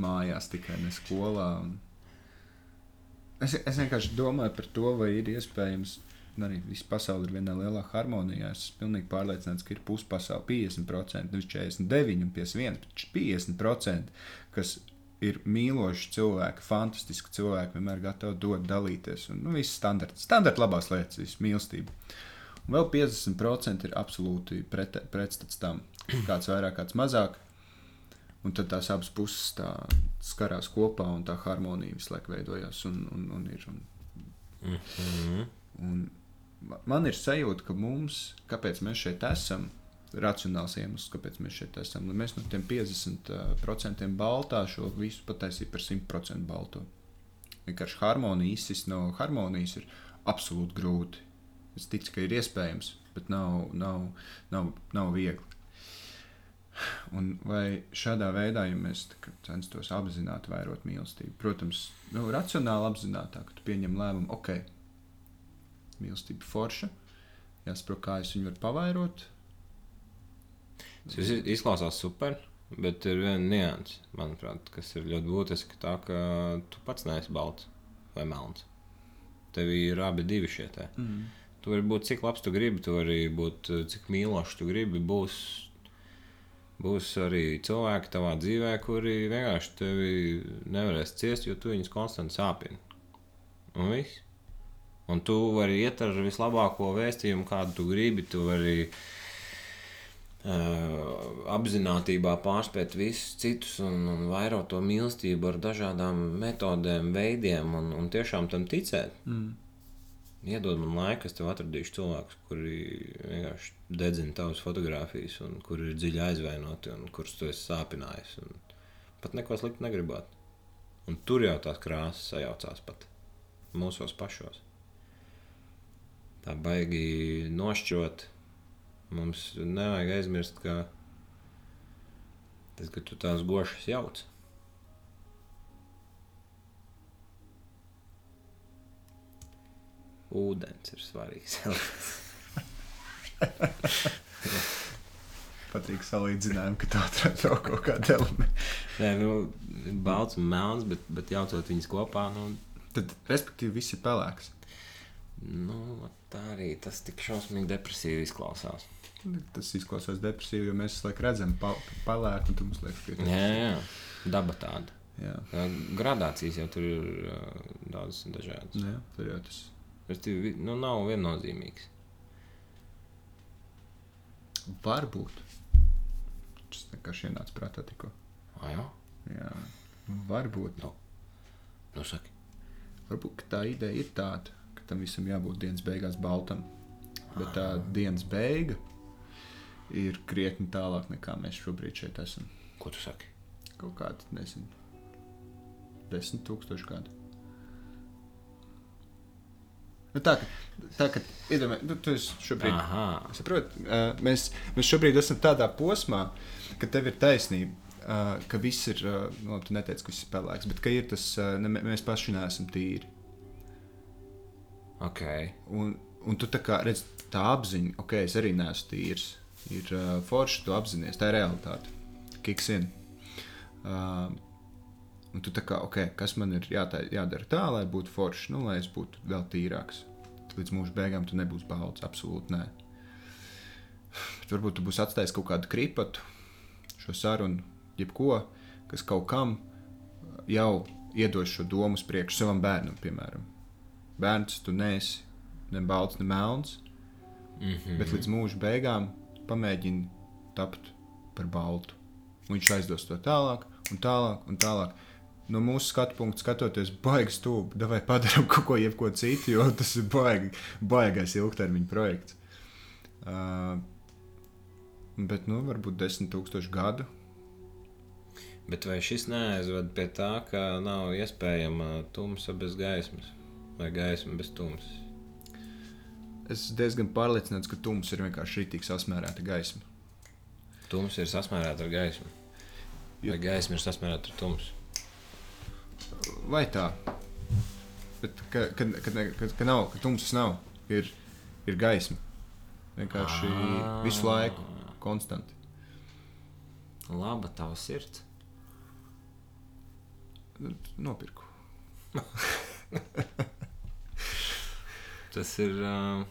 mājās, tikai ne skolā. Un... Es, es vienkārši domāju par to, vai ir iespējams. Arī viss pasaule ir vienā lielā harmonijā. Es esmu pilnīgi pārliecināts, ka ir puspasaule 50%, nevis 49, un 51, bet 50%, kas ir mīloši cilvēki, fantastiski cilvēki, vienmēr gatavi dot, dalīties. Un, nu, viss standarts, standarta labās lietas, viss mīlestība. Un vēl 50% ir absolūti pret, pretstats tam, kāds vairāk, kāds mazāk. Un tad tās abas puses tā skarās kopā, un tā harmonija visu laiku veidojās. Un, un, un ir, un, Mm -hmm. un ma- man ir sajūta, ka mums, kāpēc mēs šeit esam, racionāls iemesls, kāpēc mēs šeit esam. Nu, mēs no tiem 50% baltā šo visu pataisītu par 100% balto. Vienkārši harmonija izsist no harmonijas ir absolūti grūti. Es ticu, ka ir iespējams, bet nav, nav, nav, nav viegli. Un vai šādā veidā, ja mēs kā censtos apzināti vairot mīlestību, protams, nu, racionāli apzinātāk, tu pieņem lēmumu, ok, mīlestība forša, jāsaprot, kā es viņu varu pavairot. Tas izklausās super, bet ir viena nianses, manuprāt, kas ir ļoti būtiska. Tā ka tu pats neesi balts vai melns. Tev ir abi divi šie te. Mm. Tu vari būt cik labs tu gribi, tu vari būt eh, cik mīlošs tu gribi. Būs, būs arī cilvēki tavā dzīvē, kuri vienkārši tevi nevarēs ciest, jo tu viņus konstanti sāpini. Un viss. Un tu vari iet ar vislabāko vēstījumu, kādu tu gribi. Tu vari uh, apzinātībā pārspēt visus citus un, un vairot to mīlestību ar dažādām metodēm, veidiem un, un tiešām tam ticēt. Mm. Iedod man laiku, es tev atradīšu cilvēkus, kuri vienkārši dedzina tavas fotogrāfijas, un kuri ir dziļi aizvainoti, un kurus tu esi sāpinājis. Pat neko sliktu negribot. Un tur jau tās krāsas sajaucās pat mūsos pašos. Tā baigi nošķirt. Mums nevajag aizmirst, ka tas, ka tu tās gošas jauc. Ūdens ir svarīgs. Patīk salīdzinājumi, ka tā atrada vēl kaut kāda elementa. Nē, nu, balts un melns, bet, bet jaucot viņus kopā, nu, Tad, respektīvi, viss ir pelēks. nu, tā arī tas tik šausmīgi depresīvi izklausās. Tas izklausās depresīvi, jo mēs laiku redzam pa- pelēku, un tu mums liekas, ka Jā, jā, jā. daba tāda. jā. Gradācijas jau tur ir uh, daudzas un dažādas. Jā, tur jau tas Respektīvi, nu, nav viennozīmīgs. Varbūt. Tas vienkārši ienāca prātā tikko. Ah, jā, Jā, varbūt. Nu. nu saki. Varbūt tā ideja ir tāda, ka tam visam jābūt dienas beigās baltam. Bet tā dienas beiga ir krietni tālāk nekā mēs šobrīd šeit esam. Ko tu saki? Kaut kāda, nezinu, desmit tūkstoši gadu. Nu, tā kā, tā kā iedomā, nu, tu šobrīd. Saprot, uh, mēs, mēs šobrīd esam tādā posmā, ka tev ir taisnība. Uh, ka viss ir, uh, nu, tu neteici, ka viss ir pelēks, bet ka ir tas, uh, ne, mēs paši neesam tīri. ok. Un, un tu tā kā redz, tā apziņa, ok, es arī neesmu tīrs. Ir uh, forši, tu apzinājies, tā ir realitāte. Kiks in. Uh, un tu tā kā, ok, kas man ir jātā, jādara tā, lai būtu forši, nu, lai es būtu vēl tīrāks. Līdz mūža beigām tu nebūsi balts, absolūti nē. Bet varbūt tu būsi atstājis kaut kādu kripatu, šo sarunu, jebko, kas kaut kam jau iedos šo domu uz priekšu savam bērnam, piemēram. Bērns, tu neesi ne balts, ne melns, Mm -hmm. bet līdz mūža beigām pamēģini tapt par baltu. Un viņš aizdos to tālāk, un tālāk, un tālāk. No mūsu skatu punkta skatoties, baigi stūbi, vai padarām kaut ko, jebko citu, jo tas ir baigi, baigais ilgtermiņa projekts. Uh, bet, nu, varbūt desmit tūkstoši gadu. Bet vai šis neaizved pie tā, ka nav iespējama tumsa bez gaismas vai gaisma bez tumsas? Es diezgan pārliecināts, ka tums ir vienkārši rītīgi sasmērēta gaisma. Tums ir sasmērēta ar gaismu. Vai gaisma ir sasmērēta ar tumsu? Vai tā? Bet, ka, ka, ka, ne- ka, ka nav, ka tumsas nav, ir, ir gaisma. Vienkārši Ā. visu laiku, konstanti. Laba tava sirds. Nopirku. Tas ir. Uh,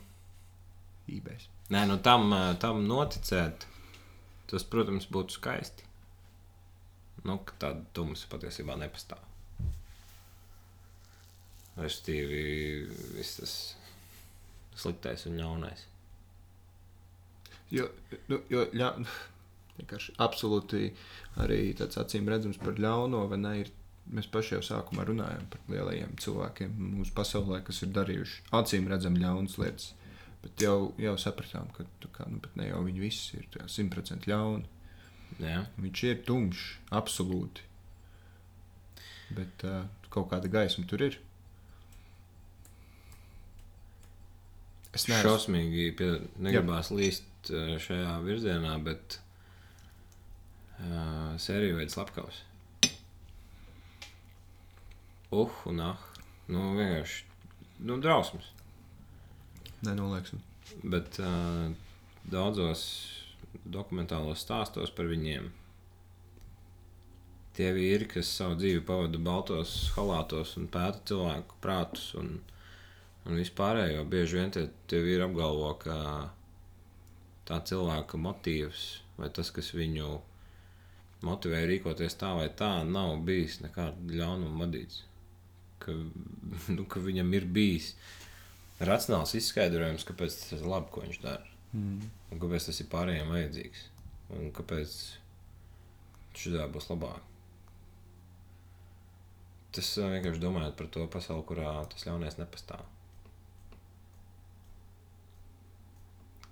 eBay. nē, nu tam, uh, tam noticēt. Tas, protams, būtu skaisti. Nu, ka tāda tumsa patiesībā nepastāv. Respektīvi, viss tas sliktais un ļaunais. Jo, nu, jo ļa, vienkārši absolūti arī tāds acīm redzams par ļauno, vai ne? Ir, mēs paši jau sākumā runājām par lielajiem cilvēkiem mūsu pasaulē, kas ir darījuši acīm redzami ļaunas lietas. Bet jau, jau sapratām, ka kā, nu, ne jau viņi visi ir simtprocentīgi ļauni. Jā, Viņš ir tumšs, absolūti. Bet uh, kaut kāda gaisma tur ir. Es neesmu šausmīgi pie, negribās līst uh, šajā virzienā, bet uh, sēriju veids lapkaus. Uh, un ah, nu vienkārši, nu drausmas. nenolieksim. Bet uh, daudzos dokumentālos stāstos par viņiem. Tie vīri, kas savu dzīvi pavada baltos halātos un pēta cilvēku prātus un, un vispārējo, bieži vien tie, tie vīri apgalvo, ka tā cilvēka motīvs vai tas, kas viņu motivē rīkoties tā vai tā, nav bijis nekāda ļaunuma vadīts. Ka, nu, ka viņam ir bijis racionāls izskaidrojums, kāpēc tas ir labi, ko viņš dara. Mm. Un kāpēc tas ir pārējiem vajadzīgs? Un kāpēc šis būs labāk? Tas vienkārši domājot par to pasauli, kurā tas ļaunais nepastāv.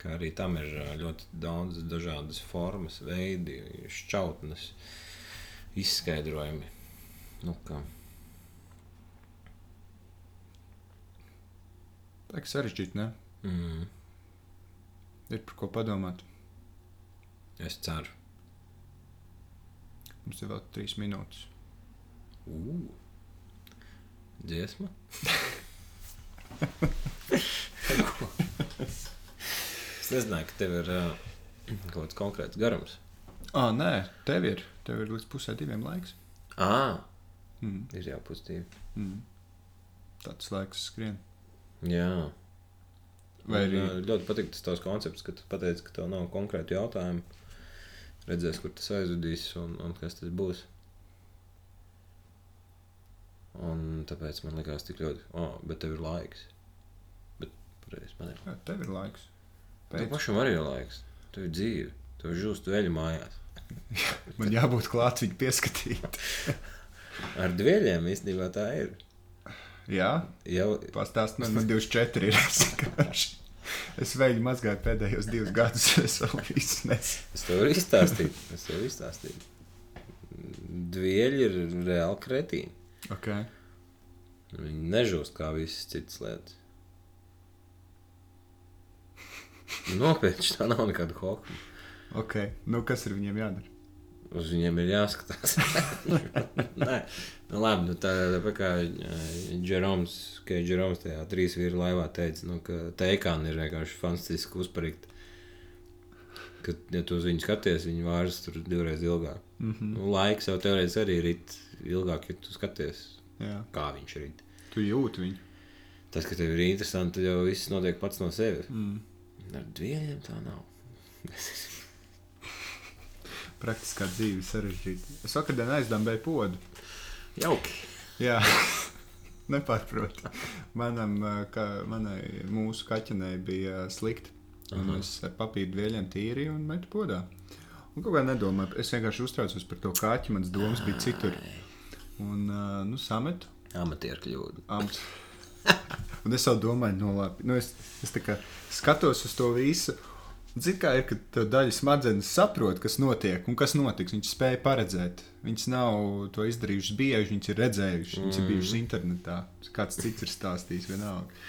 Kā arī tam ir ļoti daudz dažādas formas, veidi, šķautnes, izskaidrojumi. Nu, ka, Tā ir sarežģīti, ne? mm, Ir par ko padomāt. es ceru. Mums ir vēl trīs minūtes. Uh, dziesma. nezināju, ka tev ir uh, kaut kāds konkrēts garums. Ah, nē, tev ir. Tev ir līdz pusē diviem laiks. Ah, Mm. ir jau pusdivi. Mm. Tāds laiks skrien. Jā. Vai Man, arī ā, ļoti patīk tas tavs koncepts, ka tu pateici, ka tev nav konkrēti jautājumi. Redzēs, kur tas aizvedīs un, un kas tas būs. Un tāpēc man likās tik ļoti, oh, bet tev ir laiks. Bet, pareizi, man ir. Jā, tev ir laiks. Tev Pēc. pašam arī ir laiks. Tev ir dzīve. Tev ir žūst veļu mājās. Man jābūt klāt viņu pieskatīt. Ar dvieļiem īstenībā tā ir. Jā, Jau pastāst man, man 24 ir. Es Es veļu mazgāju pēdējos divus gadus. Es vēl visu nesu. es tev varu izstāstīt. Es tev varu izstāstīt. Dvieļi ir reāli kretīni. Okay. Viņi nežūst kā visas citas lietas. Nopietni, tā nav nekāda hoka. Okay. Nu, kas ir viņiem jādara? Uz viņiem ir jāskatās. Nē, nu, labi, nu, tā tā kā Džeroms, ka Džeroms tajā trīs vīru laivā teica, nu, ka teikāni ir vienkārši fantastiski uzparikt. Kad, ja tu uz viņu skaties, viņi vārs tur divreiz ilgāk. Mm -hmm. Nu, laiks jau teorētiski arī ir ilgāk, ja tu skaties, Jā, kā viņš ir. tu jūti viņu. Tas, ka tev ir interesanti, jau viss notiek pats no sevis. Mm. Ar diviem tā nav. Praktiskā dzīve sarežģīta. Es vakardien aizdambēju podu. Jauki. Jā, nepārprot. Manam, kā, manai mūsu kaķenei bija slikti. Un es ar papīra dvēļiem tīrīju un metu podā. Un kaut kā nedomāju, es vienkārši uztraucos par to kaķi. Mans domas bija citur. Un, nu, sametu. Amatieru kļūda. Amt. Un es jau domāju, no labi. Nu, es, es skatos uz to visu. Zini, kā ir, tev daļa smadzenes saprot, kas notiek un kas notiks. Viņš spēja paredzēt. Viņas nav to izdarījušas bieži, viņas ir redzējušas, viņas ir bijušas internetā. Kāds cits ir stāstījis, vienalga.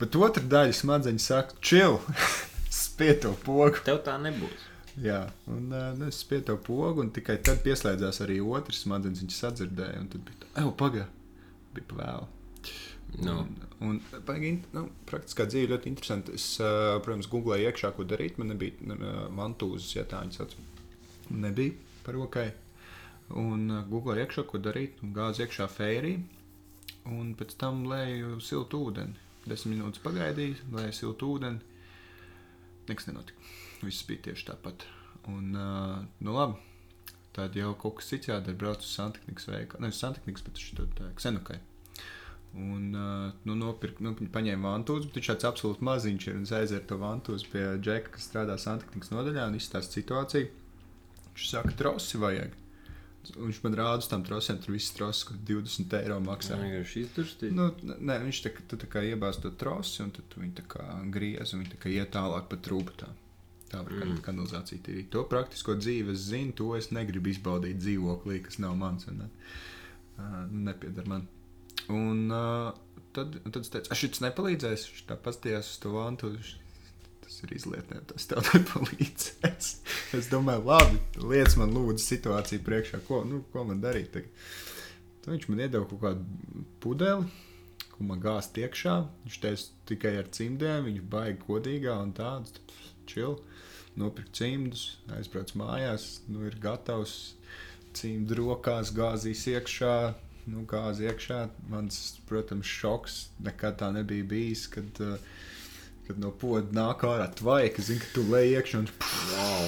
Bet otra daļa smadzenes saka, chill, spēj to pogu. Tev tā nebūs. Jā, un uh, nu, es spēju to pogu, un tikai tad pieslēdzās arī otrs smadzenes. Viņš sadzirdēja, un tad bija tā, ej, pagaidi, bija pavēlu. Nu, Un, un nu, praktiskā dzīve ļoti interesanti. Es, uh, protams, googlēju iekšā, ko darīt. Man nebija uh, mantūzas, ja tā viņa sauc. Nebija par rokai. Un uh, googlēju iekšā, ko darīt. Gāzu iekšā fērī. Un pēc tam lēju siltu ūdeni. Desmit minūtes pagaidīju, lēju siltu ūdeni. Nekas nenotika. Viss bija tieši tāpat. Un, uh, nu labi. tad jau kaut kas cits jādara. Brauc uz Sanktpēteras veikalu. Nevis Sanktpēteras, bet uz Ksenokai. Un, nu, nopirk, nu, viņi paņēma vantūzu, bet viņš tāds absolūti maziņš ir un aiziet ar to vantūzu pie džeka, kas strādā Sanktpēteras nodaļā un izstāsta situāciju. Viņš saka, trosi vajag. Un viņš man rāda uz tām trosēm, tur viss troses, ko 20 eiro maksā. Tā vienkārši izturstīt. Nu, nē, viņš tā, tu tā kā iebāz to trosi, un tad tu viņu tā kā griez, un viņi tā kā iet tālāk pa trūku. Tā. tā var mm. kanalizācija tīrīt. To praktisko dzīvi es zinu, to es negribu izbaudīt dzīvoklī, kas nav mans un ne, uh, nepiedar man. Un uh, tad, tad es teicu, šis nepalīdzēs, viņš tā pastījās uz to vantu. Tas ir izlietnē, tas tev nepalīdzēs. es domāju, labi, liec man lūdzu situāciju priekšā, ko, nu, ko man darīt. Tagad. Tad viņš man iedeva kaut kādu pudeli, ko man gāzt iekšā. Viņš teica tikai ar cimdiem, viņš baigi godīgā un tāds čil. Nopirkt cimdus, aizbrauc mājās, nu ir gatavs cimdu rokās, gāzīs iekšā. Nu, gāzi iekšā. Mans, protams, šoks nekad tā nebija bijis. Kad, uh, kad no poda nāk ārā tvaika, zina, ka tu lej iekšā un wow.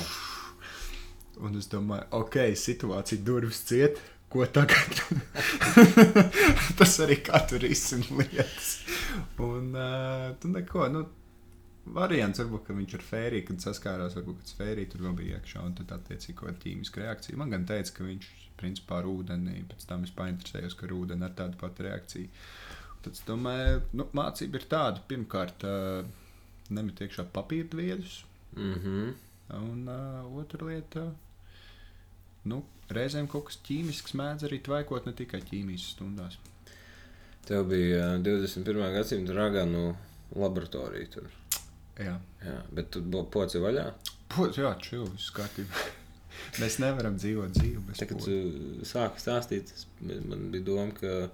Un es domāju, ok, situācija durvis ciet. Ko tagad? Tas arī katru risina lietas. Un uh, tu neko, nu, variants varbūt, ka viņš ar fēriju, kad saskārās, varbūt, kad fērija tur vēl bija iekšā, un tad attiecīgi kaut kāda ķīmiska reakcija. Man gan teica, ka viņš, principā, ar ūdeni, pēc tam es painteresējos, ka ar ūdeni ar tādu patu reakciju. Tad es domāju, nu, mācība ir tāda, pirmkārt, nemet iekšā papīra viedus. Mm -hmm. Un uh, otra lieta, nu, reizēm kaut kas ķīmisks mēdz arī tvaikot ne tikai ķīmijas stundās. Tev bija uh, 21. gadsimta raganu laboratorija. Tur. Jā. jā, bet tu poci vaļā. Poci, jā, čūlis, viss kārtībā. Mēs nevaram dzīvot dzīvi bez tā. Kad tu sāki stāstīt, man bija doma, ka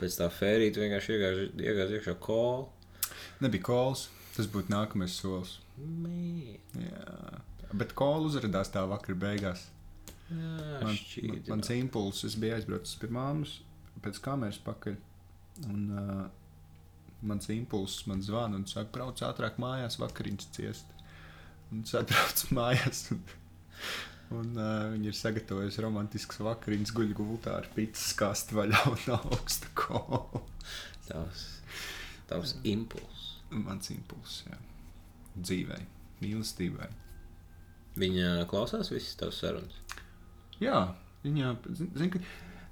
pēc tā fērija tu vienkārši iegāzi iekšā kolu. Nebija kols. Tas būtu nākamais solis. Mē. Jā, bet kola uzrādījās tā vakar beigās. Jā, man, šķīd, man, mans impulss, es biju aizbraucis pie māmas pēc kameras pakaļ. Un, uh, mans impulss man zvana un saka, brauc ātrāk mājās, vakariņas ciest. Un es atbraucu mājās. Un, un uh, viņi ir sagatavojuši romantiskas vakariņas, guļ gultā ar pīcis kastu vaļā un augstu kolu. Tavs, tavs impulss mans impulss dzīvē, mīlestībai. Viņa klausās visas tavas sarunas. Jā, viņa zina,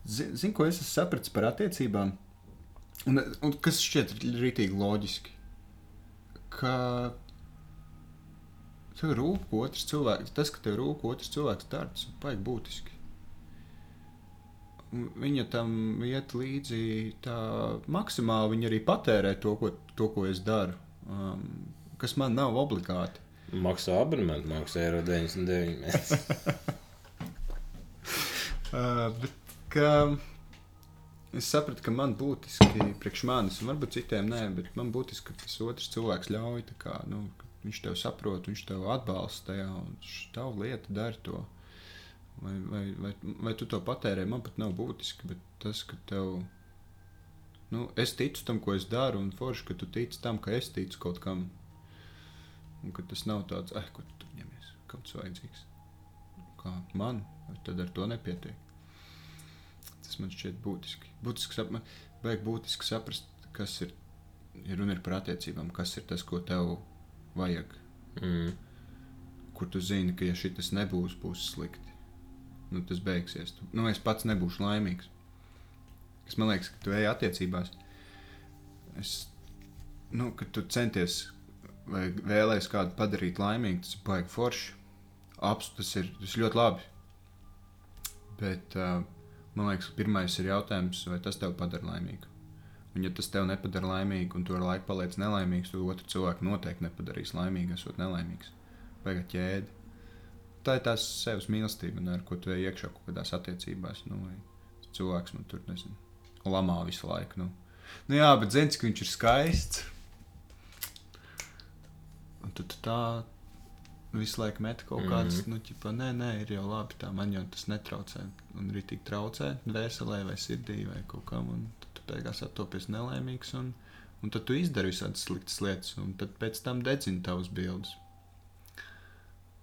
zin, zin, ko es esmu sapratis par attiecībām. Un, un kas šķiet rītīgi loģiski, ka tev rūp, otrs cilvēks, tas, ka tev rūp, otrs cilvēks ir baigi būtiski. Viņa tam iet līdzi tā maksimāli. Viņa arī patērē to, ko, to, ko es daru, um, kas man nav obligāti. Maksā abonementu, maksā eiro 99. uh, bet, ka, es sapratu, ka man būtiski, priekš manis, un varbūt citiem nē, bet man būtiski, ka tas otrs cilvēks ļauj, kā, nu, viņš tev saprot, viņš tev atbalsta tajā, un tavu lietu dara to. Vai, vai, vai, vai tu to patērē, man pat nav būtiski, bet tas, ka tev. Nu, es ticu tam, ko es daru, un forši, ka tu tici tam, ka es ticu kaut kam. Un ka tas nav tāds, ah, ko tu ņemies, kaut kas vajadzīgs. Kā man, tad ar to nepietiek. Tas man šķiet būtiski. Būtiski, sap, vajag būtiski saprast, kas ir, ja runa ir par attiecībām, kas ir tas, ko tev vajag. Mm. Kur tu zini, ka ja šis nebūs, būs slikti nu, tas beigsies. Tu, nu, es pats nebūšu laimīgs. Kas man liekas, ka tu ej attiecībās. Es, nu, kad tu centies vai vēlēsies kādu padarīt laimīgu, tas ir baigi forši. Abs, tas, ir, tas ļoti labi. Bet uh, man liekas, pirmais ir jautājums, vai tas tev padara laimīgu. Un, ja tas tev nepadara laimīgu, un tu ar laiku paliec nelaimīgs, tad otru cilvēku noteikti nepadarīs laimīgu, esot nelaimīgs. Vai ķēdi tā ir tās sevis mīlestība, ne, ar ko tu ej iekšā kaut kādās attiecībās. Nu, cilvēks man tur nezinu, lamā visu laiku. Nu. Nu, jā, bet zini, ka viņš ir skaists. Un tad tā visu laiku met kaut kādas, mm -hmm. nu, ķipa, nē, nē, ir jau labi, tā man jau tas netraucē. Un arī tik traucē dvēselē vai sirdī vai kaut kam. Un tu beigās attopies nelaimīgs. Un, un tad tu izdari visādas sliktas lietas, un tad pēc tam dedzini tavus bildes.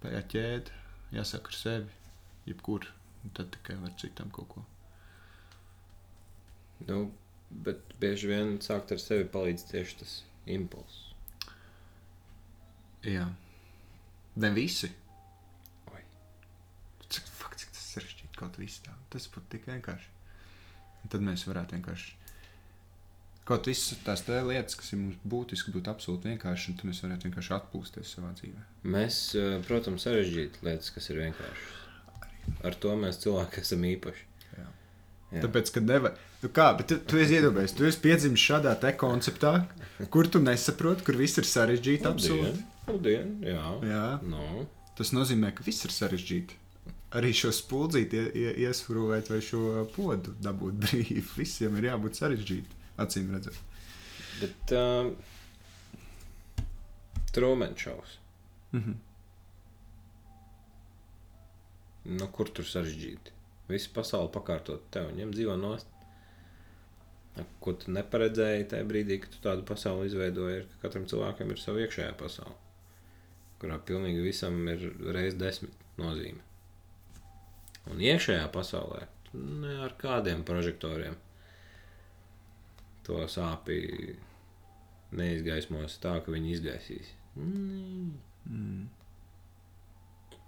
Pēc ķēdes jāsaka ar sevi, jebkur Un tad tikai var citam kaut ko. Nu, bet bieži vien sākt ar sevi palīdz tieši tas impulss. Jā. Ne visi. Oi. Cik, fuck, cik tas sarežģīti kaut viss tā. Tas būtu tik vienkārši. Un tad mēs varētu vienkārši. Kaut visas tās tā lietas, kas ir mums būtiski, būtu absolūti vienkārši, un tad mēs varētu vienkārši atpūsties savā dzīvē. Mēs, eh, protams, sarežģīt lietas, kas ir vienkāršas. Ar to mēs cilvēki esam īpaši. Jā. Jā. Tāpēc, ka nevar. Nu kā, bet tu, tu esi iedomājies, tu esi piedzimis šādā te konceptā, kur tu nesaproti, kur viss ir sarežģīti. Absolūti. Labdien, jā. Jā. No. Tas nozīmē, ka viss ir sarežģīti. Arī šo spuldzīti ie- ie- iesprūvēt vai šo podu dabūt brīvi. Visiem ir jābūt sarežģīti. Acīm redzot. Bet uh, trūmeņš šaus. Mhm. Nu, kur tur sarežģīti? Visu pasauli pakārtot tev, ņem dzīvo nost. Nu, Ko tu neparedzēji tajā brīdī, kad tu tādu pasauli izveidoji, ir, ka katram cilvēkam ir sava iekšējā pasaule, kurā pilnīgi visam ir reizes desmit nozīme. Un iekšējā pasaulē ne ar kādiem prožektoriem to sāpju neizgaismos tā, ka viņi izgaisīs. Mm.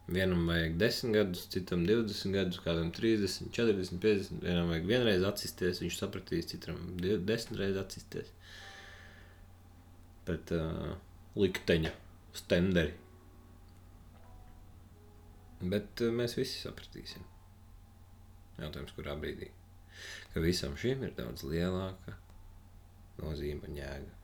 Vienam vajag 10 gadus, citam 20 gadus, kādam 30, 40, 50. Vienam vajag vienreiz atsisties, viņš sapratīs, citam 10 reizes atsisties. Bet uh, likteņa, stenderi. Bet uh, mēs visi sapratīsim. Jautājums, kurā brīdī? Ka visam šim ir daudz lielāka nozīme un jēga.